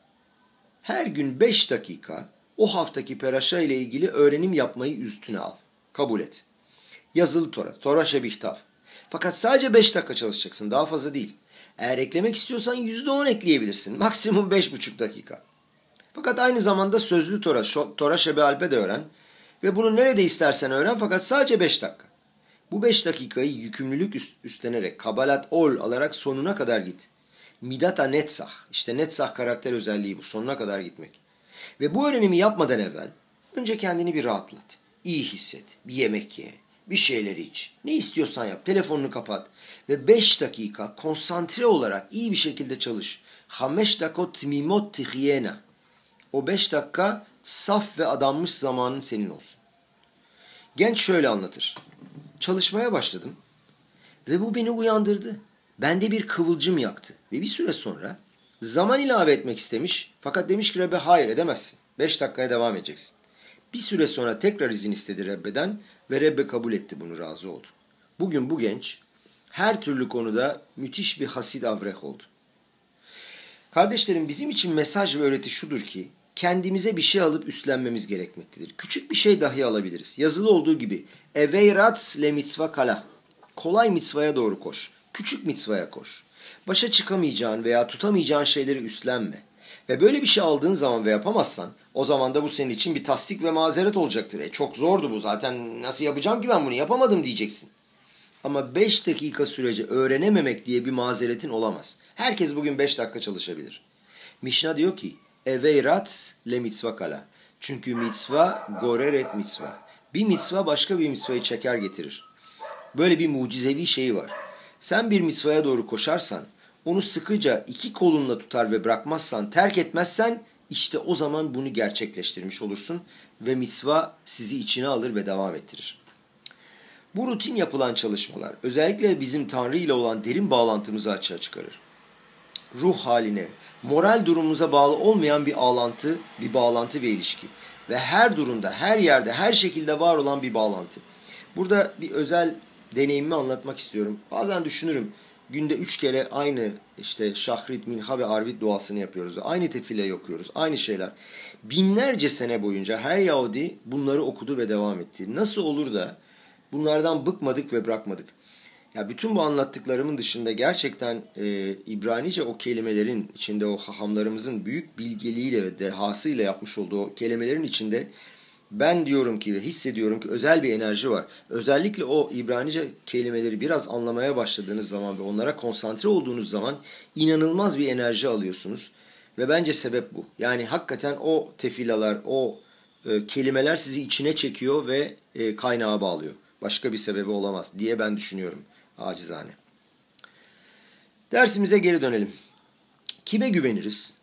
her gün 5 dakika o haftaki peraşa ile ilgili öğrenim yapmayı üstüne al. Kabul et. Yazılı Tora, Tora Şebihtav. Fakat sadece 5 dakika çalışacaksın, daha fazla değil. Eğer eklemek istiyorsan %10 ekleyebilirsin. Maksimum 5,5 dakika. Fakat aynı zamanda sözlü Tora, Tora Şebe Alp'e de öğren. Ve bunu nerede istersen öğren fakat sadece 5 dakika. Bu 5 dakikayı yükümlülük üst, üstlenerek, kabalat ol alarak sonuna kadar git. Midata netsah. İşte netsah karakter özelliği bu. Sonuna kadar gitmek. Ve bu öğrenimi yapmadan evvel önce kendini bir rahatlat. İyi hisset. Bir yemek ye. Bir şeyleri iç. Ne istiyorsan yap. Telefonunu kapat. Ve 5 dakika konsantre olarak iyi bir şekilde çalış. Hameş dakot mimot tihyena. O 5 dakika saf ve adanmış zamanın senin olsun. Genç şöyle anlatır. Çalışmaya başladım ve bu beni uyandırdı. Bende bir kıvılcım yaktı ve bir süre sonra zaman ilave etmek istemiş fakat demiş ki Rebbe hayır edemezsin. Beş dakikaya devam edeceksin. Bir süre sonra tekrar izin istedi Rebbe'den ve Rebbe kabul etti bunu razı oldu. Bugün bu genç her türlü konuda müthiş bir hasid avreh oldu. Kardeşlerim bizim için mesaj ve öğreti şudur ki kendimize bir şey alıp üstlenmemiz gerekmektedir. Küçük bir şey dahi alabiliriz. Yazılı olduğu gibi eveyrat le mitzva kala. Kolay mitzvaya doğru koş. Küçük mitzvaya koş. Başa çıkamayacağın veya tutamayacağın şeyleri üstlenme. Ve böyle bir şey aldığın zaman ve yapamazsan o zaman da bu senin için bir tasdik ve mazeret olacaktır. E çok zordu bu zaten nasıl yapacağım ki ben bunu yapamadım diyeceksin. Ama 5 dakika sürece öğrenememek diye bir mazeretin olamaz. Herkes bugün 5 dakika çalışabilir. Mişna diyor ki Eveyrat le mitzva kala. Çünkü mitzva goreret mitzva. Bir mitzva başka bir mitzvayı çeker getirir. Böyle bir mucizevi şeyi var. Sen bir mitzvaya doğru koşarsan, onu sıkıca iki kolunla tutar ve bırakmazsan, terk etmezsen işte o zaman bunu gerçekleştirmiş olursun ve mitzva sizi içine alır ve devam ettirir. Bu rutin yapılan çalışmalar özellikle bizim Tanrı ile olan derin bağlantımızı açığa çıkarır. Ruh haline, moral durumumuza bağlı olmayan bir bağlantı, bir bağlantı ve ilişki. Ve her durumda, her yerde, her şekilde var olan bir bağlantı. Burada bir özel deneyimimi anlatmak istiyorum. Bazen düşünürüm, günde üç kere aynı işte şahrit, minha ve arvit duasını yapıyoruz. Aynı tefile okuyoruz, aynı şeyler. Binlerce sene boyunca her Yahudi bunları okudu ve devam etti. Nasıl olur da bunlardan bıkmadık ve bırakmadık? Ya bütün bu anlattıklarımın dışında gerçekten e, İbranice o kelimelerin içinde o hahamlarımızın büyük bilgeliğiyle ve dehasıyla yapmış olduğu o kelimelerin içinde ben diyorum ki ve hissediyorum ki özel bir enerji var. Özellikle o İbranice kelimeleri biraz anlamaya başladığınız zaman ve onlara konsantre olduğunuz zaman inanılmaz bir enerji alıyorsunuz. Ve bence sebep bu. Yani hakikaten o tefilalar, o e, kelimeler sizi içine çekiyor ve e, kaynağa bağlıyor. Başka bir sebebi olamaz diye ben düşünüyorum acizane. Dersimize geri dönelim. Kime güveniriz?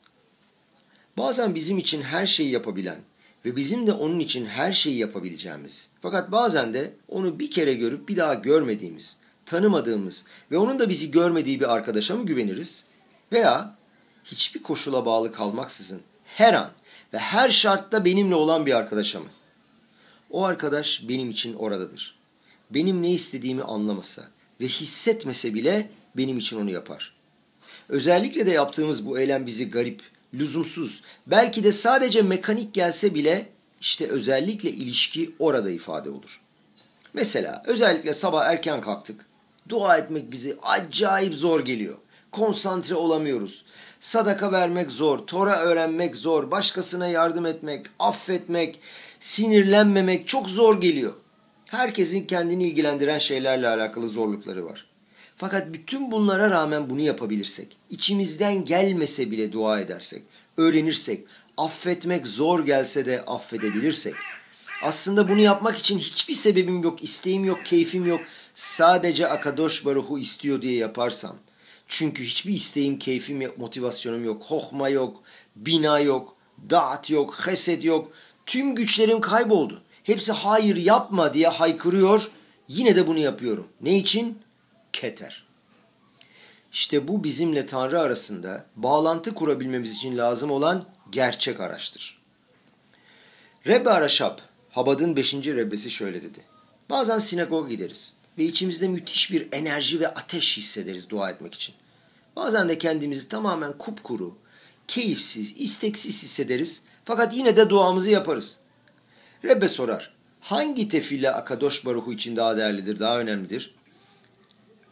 Bazen bizim için her şeyi yapabilen ve bizim de onun için her şeyi yapabileceğimiz. Fakat bazen de onu bir kere görüp bir daha görmediğimiz, tanımadığımız ve onun da bizi görmediği bir arkadaşa mı güveniriz? Veya hiçbir koşula bağlı kalmaksızın her an ve her şartta benimle olan bir arkadaşa mı? O arkadaş benim için oradadır. Benim ne istediğimi anlamasa ve hissetmese bile benim için onu yapar. Özellikle de yaptığımız bu eylem bizi garip, lüzumsuz, belki de sadece mekanik gelse bile işte özellikle ilişki orada ifade olur. Mesela özellikle sabah erken kalktık. Dua etmek bizi acayip zor geliyor. Konsantre olamıyoruz. Sadaka vermek zor, Tora öğrenmek zor, başkasına yardım etmek, affetmek, sinirlenmemek çok zor geliyor. Herkesin kendini ilgilendiren şeylerle alakalı zorlukları var. Fakat bütün bunlara rağmen bunu yapabilirsek, içimizden gelmese bile dua edersek, öğrenirsek, affetmek zor gelse de affedebilirsek, aslında bunu yapmak için hiçbir sebebim yok, isteğim yok, keyfim yok, sadece Akadosh Baruhu istiyor diye yaparsam, çünkü hiçbir isteğim, keyfim yok, motivasyonum yok, hohma yok, bina yok, dağıt yok, hesed yok, tüm güçlerim kayboldu. Hepsi hayır yapma diye haykırıyor, yine de bunu yapıyorum. Ne için? keter. İşte bu bizimle Tanrı arasında bağlantı kurabilmemiz için lazım olan gerçek araçtır. Rebbe Araşap, Habad'ın 5. Rebbesi şöyle dedi. Bazen sinagoga gideriz ve içimizde müthiş bir enerji ve ateş hissederiz dua etmek için. Bazen de kendimizi tamamen kupkuru, keyifsiz, isteksiz hissederiz fakat yine de duamızı yaparız. Rebbe sorar, hangi tefille Akadosh Baruhu için daha değerlidir, daha önemlidir?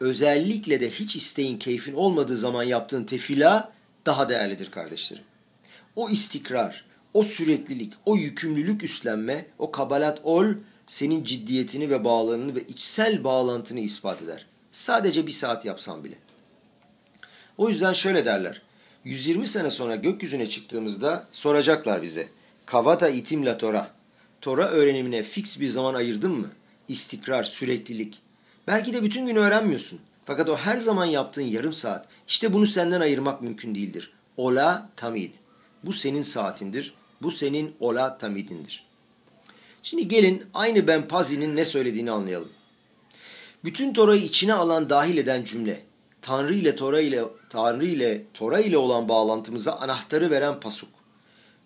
özellikle de hiç isteğin, keyfin olmadığı zaman yaptığın tefila daha değerlidir kardeşlerim. O istikrar, o süreklilik, o yükümlülük üstlenme, o kabalat ol senin ciddiyetini ve bağlılığını ve içsel bağlantını ispat eder. Sadece bir saat yapsan bile. O yüzden şöyle derler. 120 sene sonra gökyüzüne çıktığımızda soracaklar bize. Kavata itim la Tora. Tora öğrenimine fix bir zaman ayırdın mı? İstikrar, süreklilik, Belki de bütün gün öğrenmiyorsun. Fakat o her zaman yaptığın yarım saat, işte bunu senden ayırmak mümkün değildir. Ola tamid. Bu senin saatindir. Bu senin ola tamidindir. Şimdi gelin aynı Ben Pazi'nin ne söylediğini anlayalım. Bütün Tora'yı içine alan dahil eden cümle, Tanrı ile Tora ile Tanrı ile Tora ile olan bağlantımıza anahtarı veren pasuk.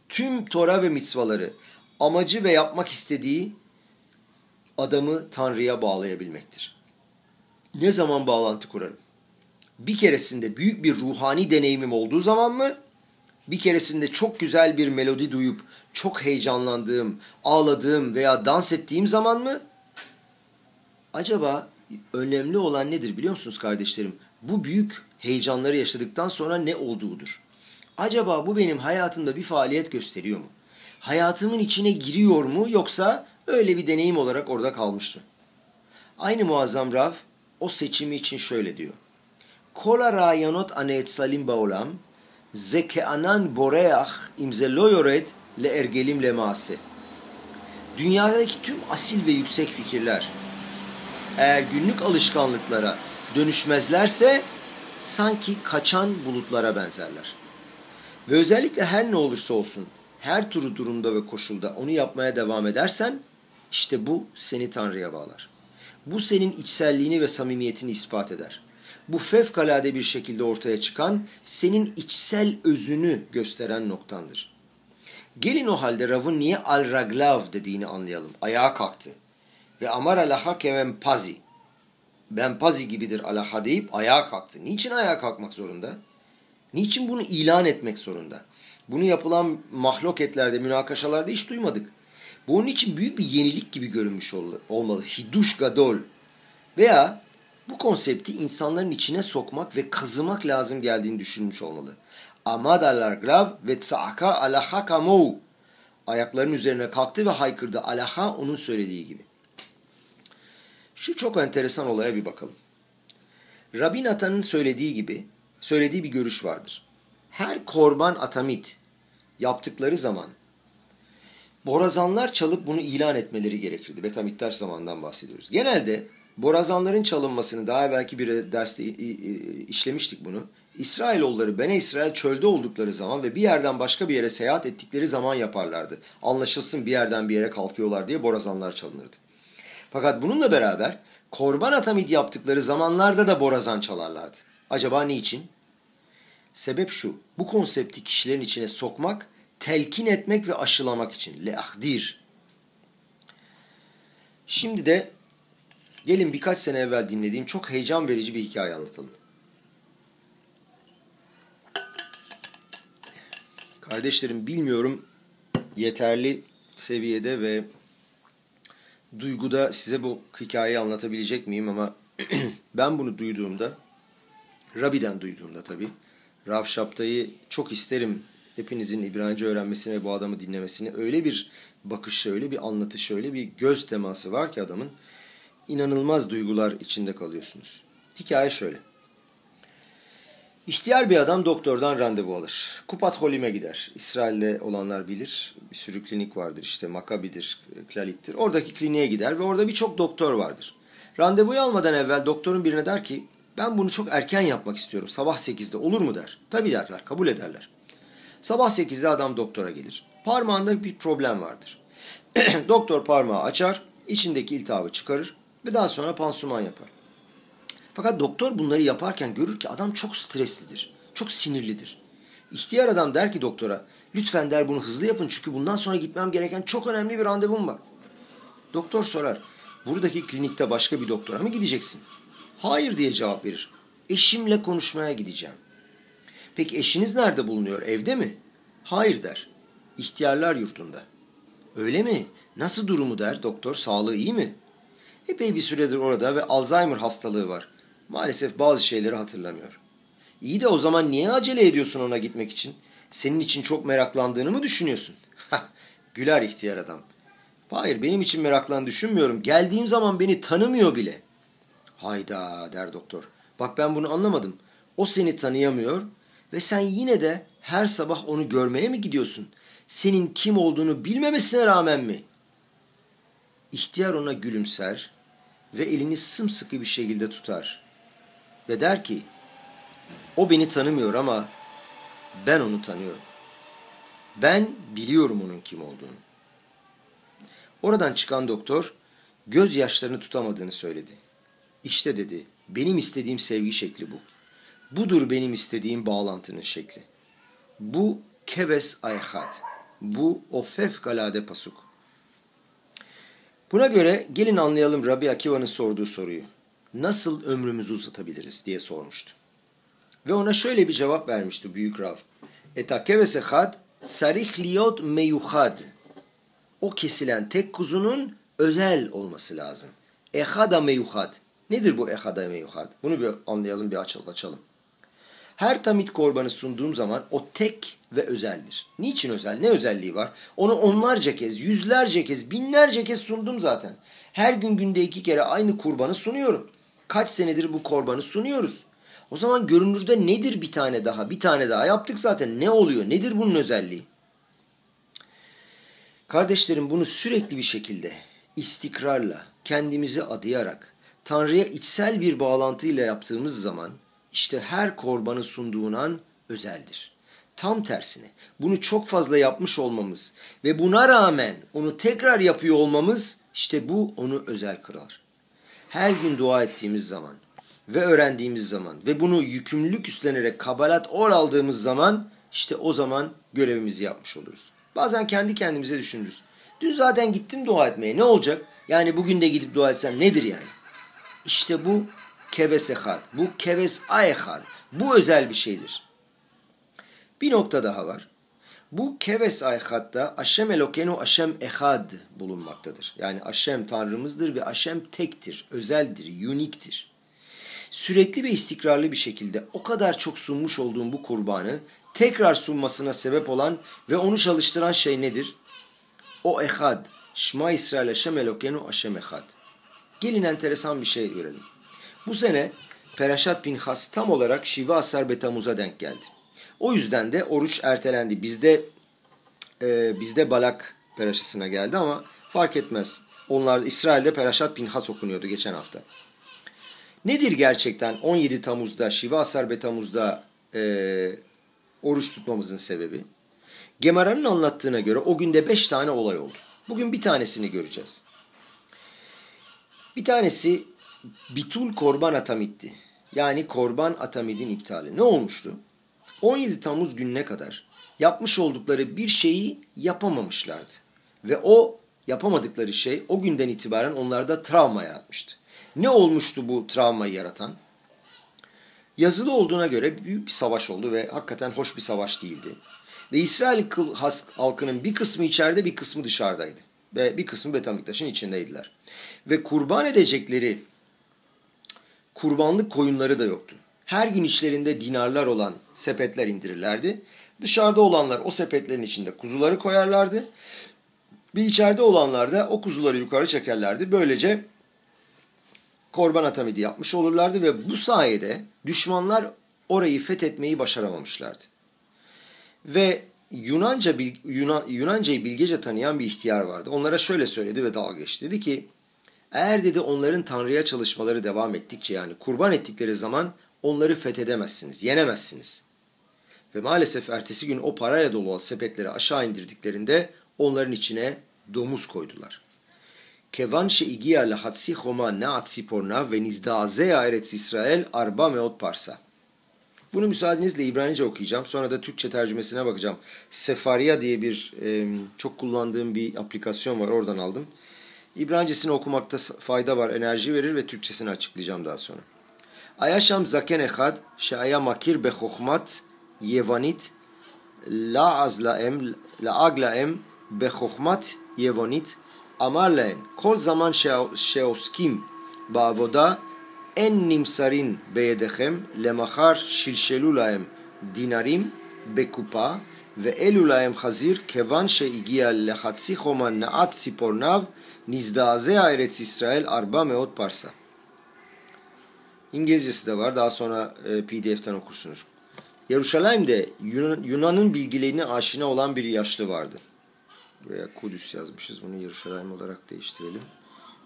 Tüm Tora ve mitzvaları amacı ve yapmak istediği adamı Tanrı'ya bağlayabilmektir ne zaman bağlantı kurarım? Bir keresinde büyük bir ruhani deneyimim olduğu zaman mı? Bir keresinde çok güzel bir melodi duyup çok heyecanlandığım, ağladığım veya dans ettiğim zaman mı? Acaba önemli olan nedir biliyor musunuz kardeşlerim? Bu büyük heyecanları yaşadıktan sonra ne olduğudur. Acaba bu benim hayatımda bir faaliyet gösteriyor mu? hayatımın içine giriyor mu yoksa öyle bir deneyim olarak orada kalmıştı. Aynı muazzam Rav o seçimi için şöyle diyor. Kol arayanot aneetsalim baolam ze keanan boreach imze lo yored le ergelim le maase. Dünyadaki tüm asil ve yüksek fikirler eğer günlük alışkanlıklara dönüşmezlerse sanki kaçan bulutlara benzerler. Ve özellikle her ne olursa olsun her türlü durumda ve koşulda onu yapmaya devam edersen işte bu seni Tanrı'ya bağlar. Bu senin içselliğini ve samimiyetini ispat eder. Bu fevkalade bir şekilde ortaya çıkan senin içsel özünü gösteren noktandır. Gelin o halde Rav'ın niye al-raglav dediğini anlayalım. Ayağa kalktı. Ve amar alaha kemen pazi. Ben pazi gibidir alaha deyip ayağa kalktı. Niçin ayağa kalkmak zorunda? Niçin bunu ilan etmek zorunda? Bunu yapılan mahloketlerde, münakaşalarda hiç duymadık. Bu onun için büyük bir yenilik gibi görünmüş olmalı. Hiduş gadol. Veya bu konsepti insanların içine sokmak ve kazımak lazım geldiğini düşünmüş olmalı. Amadalar grav ve tsaka alaha kamou. Ayaklarının üzerine kalktı ve haykırdı. Alaha onun söylediği gibi. Şu çok enteresan olaya bir bakalım. Rabbi Natan'ın söylediği gibi, söylediği bir görüş vardır. Her korban atamit yaptıkları zaman borazanlar çalıp bunu ilan etmeleri gerekirdi. Betamiktaş zamandan bahsediyoruz. Genelde borazanların çalınmasını daha belki bir derste işlemiştik bunu. İsrailoğulları Bene İsrail çölde oldukları zaman ve bir yerden başka bir yere seyahat ettikleri zaman yaparlardı. Anlaşılsın bir yerden bir yere kalkıyorlar diye borazanlar çalınırdı. Fakat bununla beraber korban atamid yaptıkları zamanlarda da borazan çalarlardı. Acaba niçin? Sebep şu. Bu konsepti kişilerin içine sokmak, telkin etmek ve aşılamak için. Leahdir. Şimdi de gelin birkaç sene evvel dinlediğim çok heyecan verici bir hikaye anlatalım. Kardeşlerim bilmiyorum yeterli seviyede ve duyguda size bu hikayeyi anlatabilecek miyim ama ben bunu duyduğumda Rabi'den duyduğumda tabii Rav Şapta'yı çok isterim hepinizin İbranice öğrenmesini ve bu adamı dinlemesini. Öyle bir bakışı, öyle bir anlatışı, öyle bir göz teması var ki adamın inanılmaz duygular içinde kalıyorsunuz. Hikaye şöyle. İhtiyar bir adam doktordan randevu alır. Kupat Holim'e gider. İsrail'de olanlar bilir. Bir sürü klinik vardır işte Makabi'dir, Klalit'tir. Oradaki kliniğe gider ve orada birçok doktor vardır. Randevuyu almadan evvel doktorun birine der ki ben bunu çok erken yapmak istiyorum. Sabah 8'de olur mu der. Tabii derler, kabul ederler. Sabah 8'de adam doktora gelir. Parmağında bir problem vardır. Doktor parmağı açar, içindeki iltihabı çıkarır ve daha sonra pansuman yapar. Fakat doktor bunları yaparken görür ki adam çok streslidir, çok sinirlidir. İhtiyar adam der ki doktora, lütfen der bunu hızlı yapın çünkü bundan sonra gitmem gereken çok önemli bir randevum var. Doktor sorar, buradaki klinikte başka bir doktora mı gideceksin? Hayır diye cevap verir. Eşimle konuşmaya gideceğim. Peki eşiniz nerede bulunuyor? Evde mi? Hayır der. İhtiyarlar yurdunda. Öyle mi? Nasıl durumu der doktor? Sağlığı iyi mi? Epey bir süredir orada ve Alzheimer hastalığı var. Maalesef bazı şeyleri hatırlamıyor. İyi de o zaman niye acele ediyorsun ona gitmek için? Senin için çok meraklandığını mı düşünüyorsun? Güler ihtiyar adam. Hayır benim için meraklan düşünmüyorum. Geldiğim zaman beni tanımıyor bile. Hayda der doktor. Bak ben bunu anlamadım. O seni tanıyamıyor ve sen yine de her sabah onu görmeye mi gidiyorsun? Senin kim olduğunu bilmemesine rağmen mi? İhtiyar ona gülümser ve elini sımsıkı bir şekilde tutar. Ve der ki, o beni tanımıyor ama ben onu tanıyorum. Ben biliyorum onun kim olduğunu. Oradan çıkan doktor gözyaşlarını tutamadığını söyledi. İşte dedi, benim istediğim sevgi şekli bu. Budur benim istediğim bağlantının şekli. Bu keves ayhat. Bu o fevkalade pasuk. Buna göre gelin anlayalım Rabbi Akiva'nın sorduğu soruyu. Nasıl ömrümüzü uzatabiliriz diye sormuştu. Ve ona şöyle bir cevap vermişti Büyük Rav. Eta keves ehad sarih liyot meyuhad. O kesilen tek kuzunun özel olması lazım. Ehada meyuhad. Nedir bu ehada meyuhad? Bunu bir anlayalım, bir açalım. Her tamit korbanı sunduğum zaman o tek ve özeldir. Niçin özel? Ne özelliği var? Onu onlarca kez, yüzlerce kez, binlerce kez sundum zaten. Her gün günde iki kere aynı kurbanı sunuyorum. Kaç senedir bu korbanı sunuyoruz. O zaman görünürde nedir bir tane daha? Bir tane daha yaptık zaten. Ne oluyor? Nedir bunun özelliği? Kardeşlerim bunu sürekli bir şekilde istikrarla, kendimizi adayarak, Tanrı'ya içsel bir bağlantıyla yaptığımız zaman işte her korbanı sunduğun an özeldir. Tam tersine bunu çok fazla yapmış olmamız ve buna rağmen onu tekrar yapıyor olmamız işte bu onu özel kılar. Her gün dua ettiğimiz zaman ve öğrendiğimiz zaman ve bunu yükümlülük üstlenerek kabalat or aldığımız zaman işte o zaman görevimizi yapmış oluruz. Bazen kendi kendimize düşünürüz. Dün zaten gittim dua etmeye ne olacak? Yani bugün de gidip dua etsem nedir yani? İşte bu keves ehad. Bu keves ayehad. Bu özel bir şeydir. Bir nokta daha var. Bu keves ayhatta Aşem Elokenu Aşem Ehad bulunmaktadır. Yani Aşem Tanrımızdır ve Aşem tektir, özeldir, uniktir. Sürekli ve istikrarlı bir şekilde o kadar çok sunmuş olduğum bu kurbanı tekrar sunmasına sebep olan ve onu çalıştıran şey nedir? O Ehad. Şma İsrail Aşem Elokenu Aşem Ehad. Gelin enteresan bir şey görelim. Bu sene Peraşat bin Has tam olarak Şiva Asar Betamuz'a denk geldi. O yüzden de oruç ertelendi. Bizde e, bizde balak peraşasına geldi ama fark etmez. Onlar İsrail'de Peraşat Pinhas okunuyordu geçen hafta. Nedir gerçekten 17 Temmuz'da, Şiva Asar Betamuz'da e, oruç tutmamızın sebebi? Gemara'nın anlattığına göre o günde 5 tane olay oldu. Bugün bir tanesini göreceğiz. Bir tanesi Bitul Korban Atamit'ti. Yani Korban Atamid'in iptali. Ne olmuştu? 17 Temmuz gününe kadar yapmış oldukları bir şeyi yapamamışlardı. Ve o yapamadıkları şey o günden itibaren onlarda travma yaratmıştı. Ne olmuştu bu travmayı yaratan? Yazılı olduğuna göre büyük bir savaş oldu ve hakikaten hoş bir savaş değildi. Ve İsrail halkının bir kısmı içeride bir kısmı dışarıdaydı. Ve bir kısmı Betamiktaş'ın içindeydiler. Ve kurban edecekleri kurbanlık koyunları da yoktu. Her gün içlerinde dinarlar olan sepetler indirirlerdi. Dışarıda olanlar o sepetlerin içinde kuzuları koyarlardı. Bir içeride olanlar da o kuzuları yukarı çekerlerdi. Böylece korban atamidi yapmış olurlardı ve bu sayede düşmanlar orayı fethetmeyi başaramamışlardı. Ve Yunanca bil, Yunan, Yunancayı bilgece tanıyan bir ihtiyar vardı. Onlara şöyle söyledi ve dalga geçti. Dedi ki eğer dedi onların Tanrı'ya çalışmaları devam ettikçe yani kurban ettikleri zaman onları fethedemezsiniz, yenemezsiniz. Ve maalesef ertesi gün o parayla dolu sepetleri aşağı indirdiklerinde onların içine domuz koydular. Kevan şeigia lahatsi homa naat siporna ve nizdazeya eretz İsrail arba meot parsa. Bunu müsaadenizle İbranice okuyacağım. Sonra da Türkçe tercümesine bakacağım. Sefaria diye bir e, çok kullandığım bir aplikasyon var. Oradan aldım. İbranicesini okumakta fayda var. Enerji verir ve Türkçesini açıklayacağım daha sonra. Ayaşam zaken ehad şaya makir bechokhmat yevanit la'az laem la'ag laem bechokhmat yevanit אמר להן, כל זמן שעוסקים en nimsarin beyedechem lemahar şilşelu lahem dinarim bekupa ve elü lahem hazir kevan şeigiya lehatsi homan naat sipornav nizdaze Eretz İsrail arba meot parsa. İngilizcesi de var. Daha sonra e, PDF'ten okursunuz. Yeruşalayim'de Yunan, Yunan'ın bilgilerine aşina olan bir yaşlı vardı. Buraya Kudüs yazmışız. Bunu Yeruşalayim olarak değiştirelim.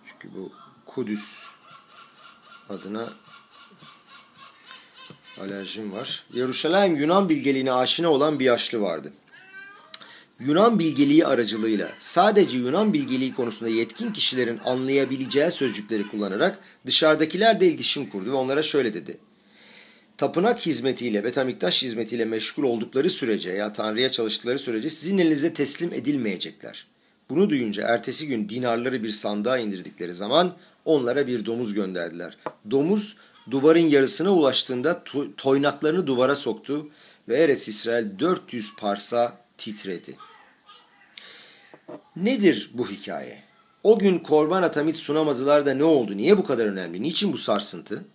Çünkü bu Kudüs adına alerjim var. Yeruşalayim Yunan bilgeliğine aşina olan bir yaşlı vardı. Yunan bilgeliği aracılığıyla sadece Yunan bilgeliği konusunda yetkin kişilerin anlayabileceği sözcükleri kullanarak dışarıdakilerle iletişim kurdu ve onlara şöyle dedi tapınak hizmetiyle, Betamiktaş hizmetiyle meşgul oldukları sürece ya Tanrı'ya çalıştıkları sürece sizin elinize teslim edilmeyecekler. Bunu duyunca ertesi gün dinarları bir sandığa indirdikleri zaman onlara bir domuz gönderdiler. Domuz duvarın yarısına ulaştığında toynaklarını duvara soktu ve Eretz İsrail 400 parsa titredi. Nedir bu hikaye? O gün korban atamit sunamadılar da ne oldu? Niye bu kadar önemli? Niçin bu sarsıntı?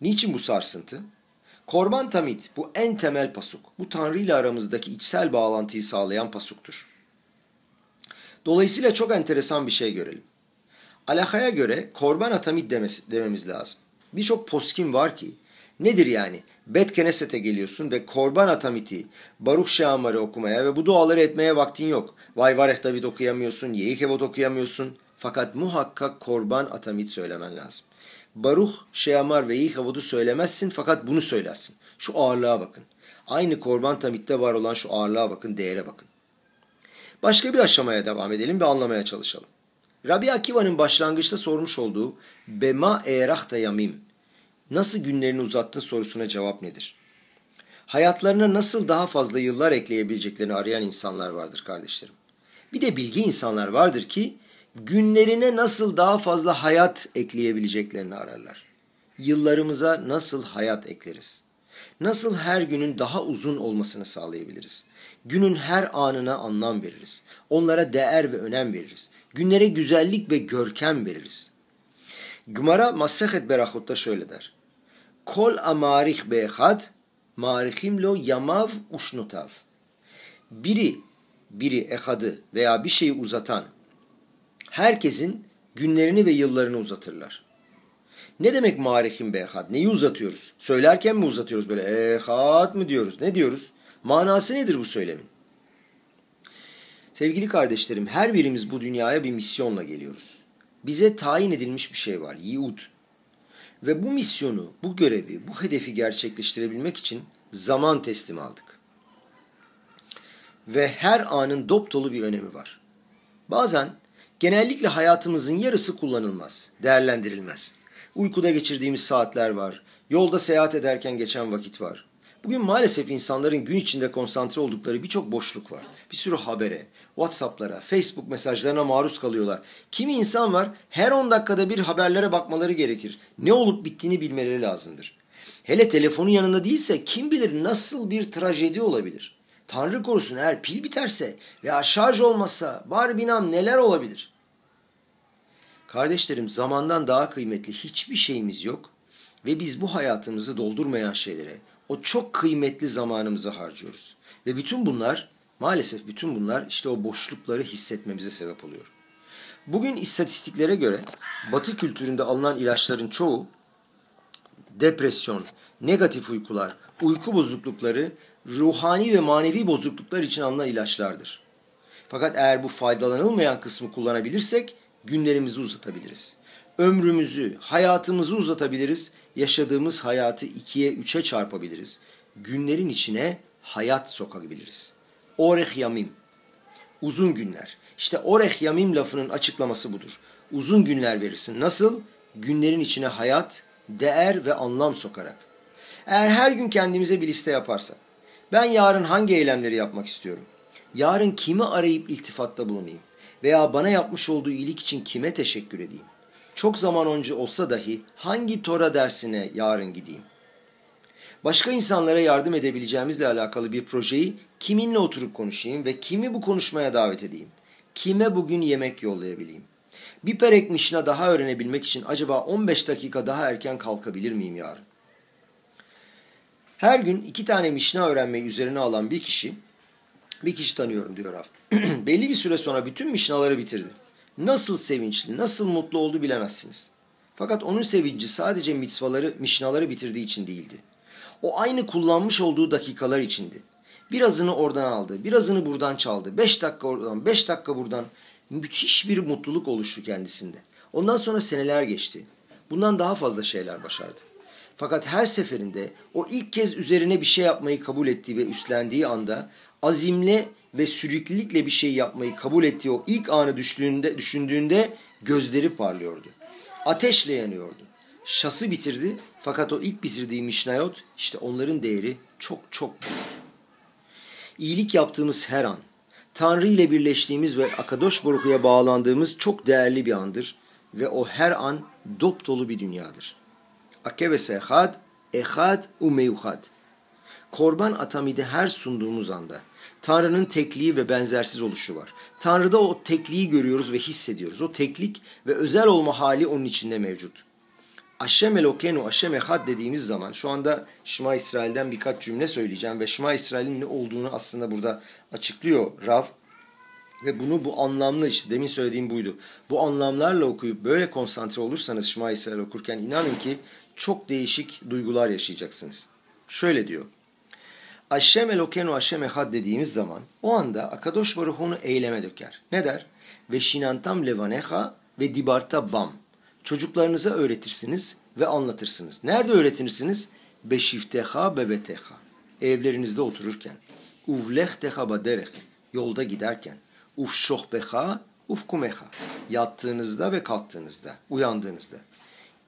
Niçin bu sarsıntı? Korban tamit bu en temel pasuk. Bu Tanrı ile aramızdaki içsel bağlantıyı sağlayan pasuktur. Dolayısıyla çok enteresan bir şey görelim. Alakaya göre korban atamit demesi, dememiz lazım. Birçok poskim var ki nedir yani? Bet Keneset'e geliyorsun ve korban atamiti, Baruch Şamar'ı okumaya ve bu duaları etmeye vaktin yok. Vay Vareh David okuyamıyorsun, Yehikevot okuyamıyorsun. Fakat muhakkak korban atamit söylemen lazım. Baruch, Şeyamar ve Yihavud'u söylemezsin fakat bunu söylersin. Şu ağırlığa bakın. Aynı korban tamitte var olan şu ağırlığa bakın, değere bakın. Başka bir aşamaya devam edelim ve anlamaya çalışalım. Rabbi Akiva'nın başlangıçta sormuş olduğu Bema erahta yamim nasıl günlerini uzattın sorusuna cevap nedir? Hayatlarına nasıl daha fazla yıllar ekleyebileceklerini arayan insanlar vardır kardeşlerim. Bir de bilgi insanlar vardır ki günlerine nasıl daha fazla hayat ekleyebileceklerini ararlar. Yıllarımıza nasıl hayat ekleriz? Nasıl her günün daha uzun olmasını sağlayabiliriz? Günün her anına anlam veririz. Onlara değer ve önem veririz. Günlere güzellik ve görkem veririz. Gmara Masehet Berachot'ta şöyle der. Kol amarih be'echad marihim lo yamav uşnutav. Biri, biri ehadı veya bir şeyi uzatan, herkesin günlerini ve yıllarını uzatırlar. Ne demek marihim be ehad? Neyi uzatıyoruz? Söylerken mi uzatıyoruz böyle ehad mı diyoruz? Ne diyoruz? Manası nedir bu söylemin? Sevgili kardeşlerim her birimiz bu dünyaya bir misyonla geliyoruz. Bize tayin edilmiş bir şey var. Yiğud. Ve bu misyonu, bu görevi, bu hedefi gerçekleştirebilmek için zaman teslim aldık. Ve her anın dop dolu bir önemi var. Bazen genellikle hayatımızın yarısı kullanılmaz, değerlendirilmez. Uykuda geçirdiğimiz saatler var, yolda seyahat ederken geçen vakit var. Bugün maalesef insanların gün içinde konsantre oldukları birçok boşluk var. Bir sürü habere, WhatsApp'lara, Facebook mesajlarına maruz kalıyorlar. Kimi insan var her 10 dakikada bir haberlere bakmaları gerekir. Ne olup bittiğini bilmeleri lazımdır. Hele telefonun yanında değilse kim bilir nasıl bir trajedi olabilir. Tanrı korusun eğer pil biterse veya şarj olmasa var binam neler olabilir. Kardeşlerim zamandan daha kıymetli hiçbir şeyimiz yok ve biz bu hayatımızı doldurmayan şeylere o çok kıymetli zamanımızı harcıyoruz. Ve bütün bunlar maalesef bütün bunlar işte o boşlukları hissetmemize sebep oluyor. Bugün istatistiklere göre batı kültüründe alınan ilaçların çoğu depresyon, negatif uykular, uyku bozuklukları, ruhani ve manevi bozukluklar için alınan ilaçlardır. Fakat eğer bu faydalanılmayan kısmı kullanabilirsek günlerimizi uzatabiliriz. Ömrümüzü, hayatımızı uzatabiliriz. Yaşadığımız hayatı ikiye, üçe çarpabiliriz. Günlerin içine hayat sokabiliriz. Oreh yamim. Uzun günler. İşte oreh yamim lafının açıklaması budur. Uzun günler verirsin. Nasıl? Günlerin içine hayat, değer ve anlam sokarak. Eğer her gün kendimize bir liste yaparsak, ben yarın hangi eylemleri yapmak istiyorum? Yarın kimi arayıp iltifatta bulunayım? Veya bana yapmış olduğu iyilik için kime teşekkür edeyim? Çok zaman önce olsa dahi hangi Tora dersine yarın gideyim? Başka insanlara yardım edebileceğimizle alakalı bir projeyi kiminle oturup konuşayım ve kimi bu konuşmaya davet edeyim? Kime bugün yemek yollayabileyim? Bir perek mişna daha öğrenebilmek için acaba 15 dakika daha erken kalkabilir miyim yarın? Her gün iki tane mişna öğrenmeyi üzerine alan bir kişi, bir kişi tanıyorum diyor Rav. Belli bir süre sonra bütün mişnaları bitirdi. Nasıl sevinçli, nasıl mutlu oldu bilemezsiniz. Fakat onun sevinci sadece mitzvaları, mişnaları bitirdiği için değildi. O aynı kullanmış olduğu dakikalar içindi. Birazını oradan aldı, birazını buradan çaldı. Beş dakika oradan, beş dakika buradan. Müthiş bir mutluluk oluştu kendisinde. Ondan sonra seneler geçti. Bundan daha fazla şeyler başardı. Fakat her seferinde o ilk kez üzerine bir şey yapmayı kabul ettiği ve üstlendiği anda azimle ve süreklilikle bir şey yapmayı kabul ettiği o ilk anı düşündüğünde, düşündüğünde gözleri parlıyordu. Ateşle yanıyordu. Şası bitirdi fakat o ilk bitirdiği Mişnayot işte onların değeri çok çok büyük. İyilik yaptığımız her an, Tanrı ile birleştiğimiz ve Akadosh Baruku'ya bağlandığımız çok değerli bir andır ve o her an dop dolu bir dünyadır. Akevese ehad, ehad umeyuhad. Korban atamide her sunduğumuz anda Tanrı'nın tekliği ve benzersiz oluşu var. Tanrı'da o tekliği görüyoruz ve hissediyoruz. O teklik ve özel olma hali onun içinde mevcut. Aşem elokenu, Aşem ehad dediğimiz zaman şu anda Şema İsrail'den birkaç cümle söyleyeceğim ve Şema İsrail'in ne olduğunu aslında burada açıklıyor Rav. Ve bunu bu anlamlı işte demin söylediğim buydu. Bu anlamlarla okuyup böyle konsantre olursanız Şema İsrail okurken inanın ki çok değişik duygular yaşayacaksınız. Şöyle diyor. Aşem elokenu Aşem ehad dediğimiz zaman o anda Akadosh Baruch eyleme döker. Ne der? Ve şinantam levaneha ve dibarta bam. Çocuklarınıza öğretirsiniz ve anlatırsınız. Nerede öğretirsiniz? Beşifteha bebeteha. Evlerinizde otururken. Uvlechteha badereh. Yolda giderken. Uf şohbeha, uf kumeha. Yattığınızda ve kalktığınızda, uyandığınızda.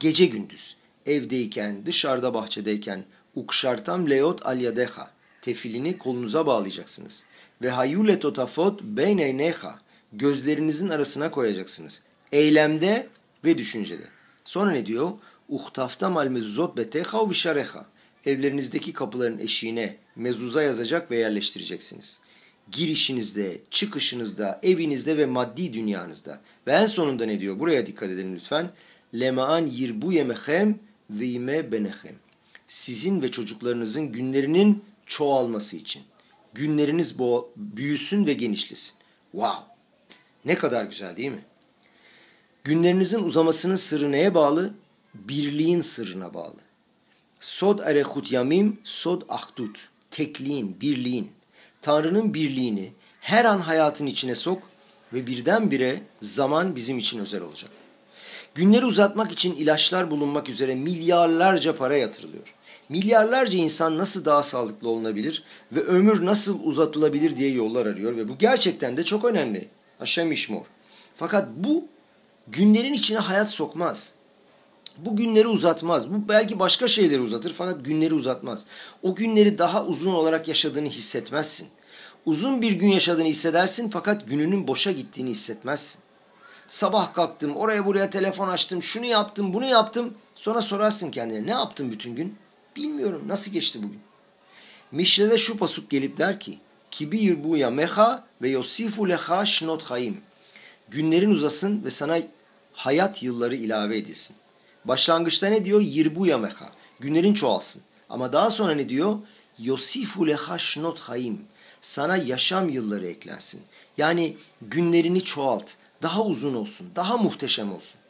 Gece gündüz, evdeyken, dışarıda bahçedeyken, ukşartam leot alyadeha. Tefilini kolunuza bağlayacaksınız. Ve hayule totafot beyneyneha. Gözlerinizin arasına koyacaksınız. Eylemde ve düşüncede. Sonra ne diyor? Uhtafta mal mezuzot beteha vişareha. Evlerinizdeki kapıların eşiğine mezuza yazacak ve yerleştireceksiniz. Girişinizde, çıkışınızda, evinizde ve maddi dünyanızda. Ve en sonunda ne diyor? Buraya dikkat edin lütfen. Lemaan yirbu yemehem ve ime benehem. Sizin ve çocuklarınızın günlerinin çoğalması için. Günleriniz büyüsün ve genişlesin. Wow! Ne kadar güzel değil mi? Günlerinizin uzamasının sırrı neye bağlı? birliğin sırrına bağlı. Sod erehut yamim, sod ahdut. Tekliğin, birliğin. Tanrı'nın birliğini her an hayatın içine sok ve birdenbire zaman bizim için özel olacak. Günleri uzatmak için ilaçlar bulunmak üzere milyarlarca para yatırılıyor. Milyarlarca insan nasıl daha sağlıklı olunabilir ve ömür nasıl uzatılabilir diye yollar arıyor ve bu gerçekten de çok önemli. Haşem işmor. Fakat bu günlerin içine hayat sokmaz. Bu günleri uzatmaz. Bu belki başka şeyleri uzatır fakat günleri uzatmaz. O günleri daha uzun olarak yaşadığını hissetmezsin. Uzun bir gün yaşadığını hissedersin fakat gününün boşa gittiğini hissetmezsin. Sabah kalktım, oraya buraya telefon açtım, şunu yaptım, bunu yaptım. Sonra sorarsın kendine ne yaptın bütün gün? Bilmiyorum nasıl geçti bugün. Mişle'de şu pasuk gelip der ki Kibi yirbuya meha ve yosifu leha şnot hayim. Günlerin uzasın ve sana hayat yılları ilave edilsin. Başlangıçta ne diyor? Yirbuya meha. Günlerin çoğalsın. Ama daha sonra ne diyor? Yosifu leha şnot hayim. Sana yaşam yılları eklensin. Yani günlerini çoğalt. Daha uzun olsun. Daha muhteşem olsun.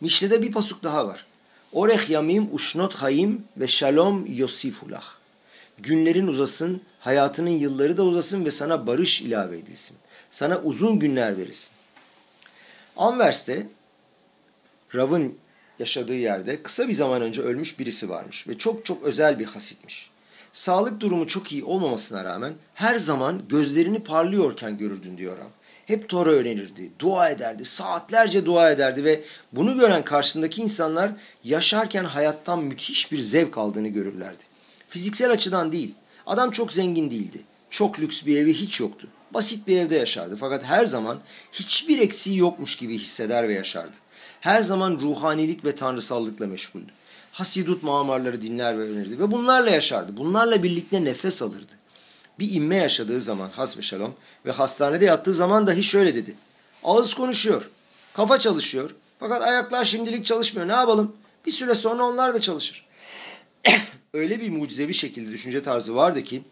Mişle'de bir pasuk daha var. Oreh yamim uşnot hayim ve shalom yosifulah. Günlerin uzasın, hayatının yılları da uzasın ve sana barış ilave edilsin. Sana uzun günler verilsin. Anvers'te Rav'ın yaşadığı yerde kısa bir zaman önce ölmüş birisi varmış ve çok çok özel bir hasitmiş. Sağlık durumu çok iyi olmamasına rağmen her zaman gözlerini parlıyorken görürdün diyor Rav. Hep Tora öğrenirdi, dua ederdi, saatlerce dua ederdi ve bunu gören karşısındaki insanlar yaşarken hayattan müthiş bir zevk aldığını görürlerdi. Fiziksel açıdan değil, adam çok zengin değildi. Çok lüks bir evi hiç yoktu. Basit bir evde yaşardı fakat her zaman hiçbir eksiği yokmuş gibi hisseder ve yaşardı. Her zaman ruhanilik ve tanrısallıkla meşguldü. Hasidut mağamarları dinler ve öğrenirdi ve bunlarla yaşardı. Bunlarla birlikte nefes alırdı bir inme yaşadığı zaman hasbe şalom ve hastanede yattığı zaman dahi şöyle dedi. Ağız konuşuyor, kafa çalışıyor fakat ayaklar şimdilik çalışmıyor. Ne yapalım? Bir süre sonra onlar da çalışır. Öyle bir mucizevi şekilde düşünce tarzı vardı ki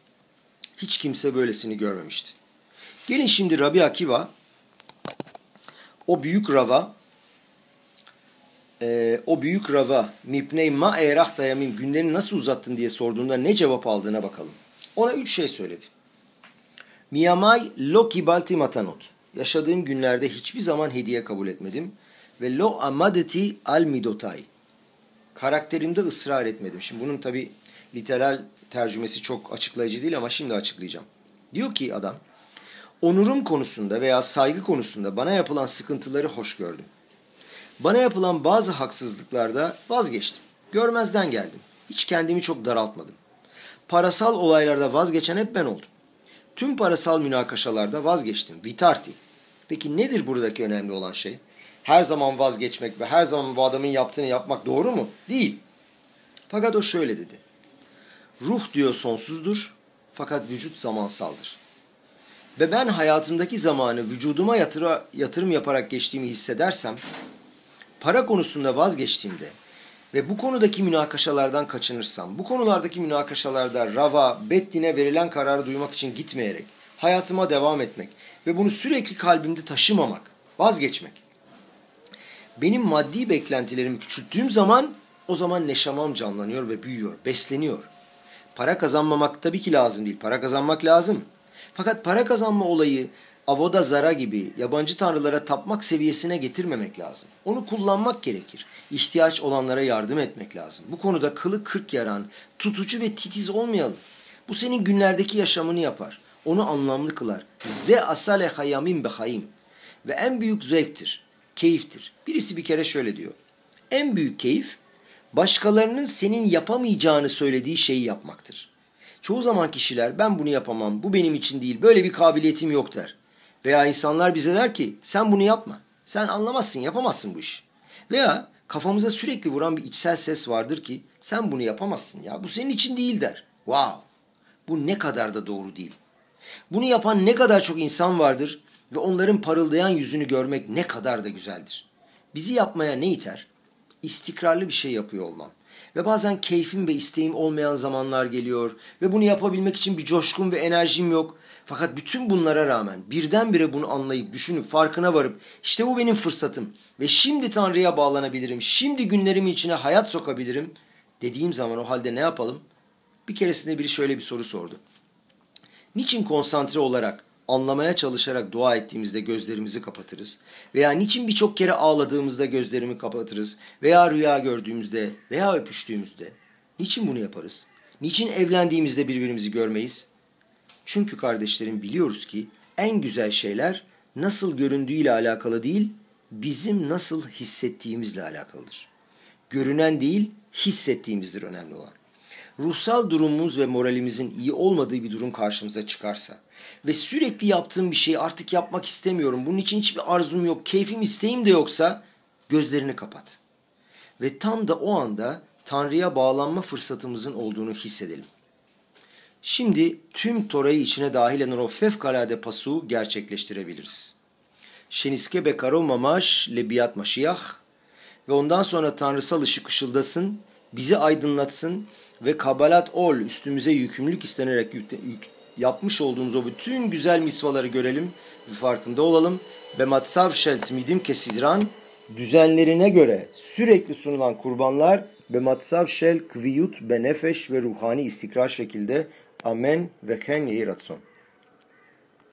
hiç kimse böylesini görmemişti. Gelin şimdi Rabbi Akiva o büyük rava e, o büyük rava mipney ma erah dayamim günlerini nasıl uzattın diye sorduğunda ne cevap aldığına bakalım. Ona üç şey söyledi. Miyamay lo kibalti matanot. Yaşadığım günlerde hiçbir zaman hediye kabul etmedim. Ve lo amadeti al midotay. Karakterimde ısrar etmedim. Şimdi bunun tabi literal tercümesi çok açıklayıcı değil ama şimdi açıklayacağım. Diyor ki adam, onurum konusunda veya saygı konusunda bana yapılan sıkıntıları hoş gördüm. Bana yapılan bazı haksızlıklarda vazgeçtim. Görmezden geldim. Hiç kendimi çok daraltmadım parasal olaylarda vazgeçen hep ben oldum. Tüm parasal münakaşalarda vazgeçtim. Vitarti. Peki nedir buradaki önemli olan şey? Her zaman vazgeçmek ve her zaman bu adamın yaptığını yapmak doğru mu? Değil. Fakat o şöyle dedi. Ruh diyor sonsuzdur fakat vücut zamansaldır. Ve ben hayatımdaki zamanı vücuduma yatıra, yatırım yaparak geçtiğimi hissedersem, para konusunda vazgeçtiğimde ve bu konudaki münakaşalardan kaçınırsam, bu konulardaki münakaşalarda Rava, Bettin'e verilen kararı duymak için gitmeyerek, hayatıma devam etmek ve bunu sürekli kalbimde taşımamak, vazgeçmek. Benim maddi beklentilerimi küçülttüğüm zaman o zaman neşamam canlanıyor ve büyüyor, besleniyor. Para kazanmamak tabii ki lazım değil. Para kazanmak lazım. Fakat para kazanma olayı avoda zara gibi yabancı tanrılara tapmak seviyesine getirmemek lazım. Onu kullanmak gerekir. İhtiyaç olanlara yardım etmek lazım. Bu konuda kılı kırk yaran, tutucu ve titiz olmayalım. Bu senin günlerdeki yaşamını yapar. Onu anlamlı kılar. Ze asale hayamin behayim. Ve en büyük zevktir, keyiftir. Birisi bir kere şöyle diyor. En büyük keyif başkalarının senin yapamayacağını söylediği şeyi yapmaktır. Çoğu zaman kişiler ben bunu yapamam, bu benim için değil, böyle bir kabiliyetim yok der. Veya insanlar bize der ki sen bunu yapma. Sen anlamazsın, yapamazsın bu iş. Veya kafamıza sürekli vuran bir içsel ses vardır ki sen bunu yapamazsın ya. Bu senin için değil der. Wow. Bu ne kadar da doğru değil. Bunu yapan ne kadar çok insan vardır ve onların parıldayan yüzünü görmek ne kadar da güzeldir. Bizi yapmaya ne iter? İstikrarlı bir şey yapıyor olmam. Ve bazen keyfim ve isteğim olmayan zamanlar geliyor. Ve bunu yapabilmek için bir coşkum ve enerjim yok. Fakat bütün bunlara rağmen birdenbire bunu anlayıp düşünüp farkına varıp işte bu benim fırsatım ve şimdi Tanrı'ya bağlanabilirim. Şimdi günlerimi içine hayat sokabilirim dediğim zaman o halde ne yapalım? Bir keresinde biri şöyle bir soru sordu. Niçin konsantre olarak, anlamaya çalışarak dua ettiğimizde gözlerimizi kapatırız? Veya niçin birçok kere ağladığımızda gözlerimi kapatırız? Veya rüya gördüğümüzde veya öpüştüğümüzde? Niçin bunu yaparız? Niçin evlendiğimizde birbirimizi görmeyiz? Çünkü kardeşlerim biliyoruz ki en güzel şeyler nasıl göründüğüyle alakalı değil, bizim nasıl hissettiğimizle alakalıdır. Görünen değil, hissettiğimizdir önemli olan. Ruhsal durumumuz ve moralimizin iyi olmadığı bir durum karşımıza çıkarsa ve sürekli yaptığım bir şeyi artık yapmak istemiyorum, bunun için hiçbir arzum yok, keyfim isteğim de yoksa gözlerini kapat. Ve tam da o anda Tanrı'ya bağlanma fırsatımızın olduğunu hissedelim. Şimdi tüm Tora'yı içine dahil eden o fevkalade pasu gerçekleştirebiliriz. Şeniske bekaro mamaş lebiyat maşiyah ve ondan sonra tanrısal ışık ışıldasın, bizi aydınlatsın ve kabalat ol üstümüze yükümlülük istenerek yapmış olduğumuz o bütün güzel misvaları görelim ve farkında olalım. Ve matsav şelt midim kesidran düzenlerine göre sürekli sunulan kurbanlar ve matsav şel kviyut benefeş ve ruhani istikrar şekilde אמן וכן יהי רצון.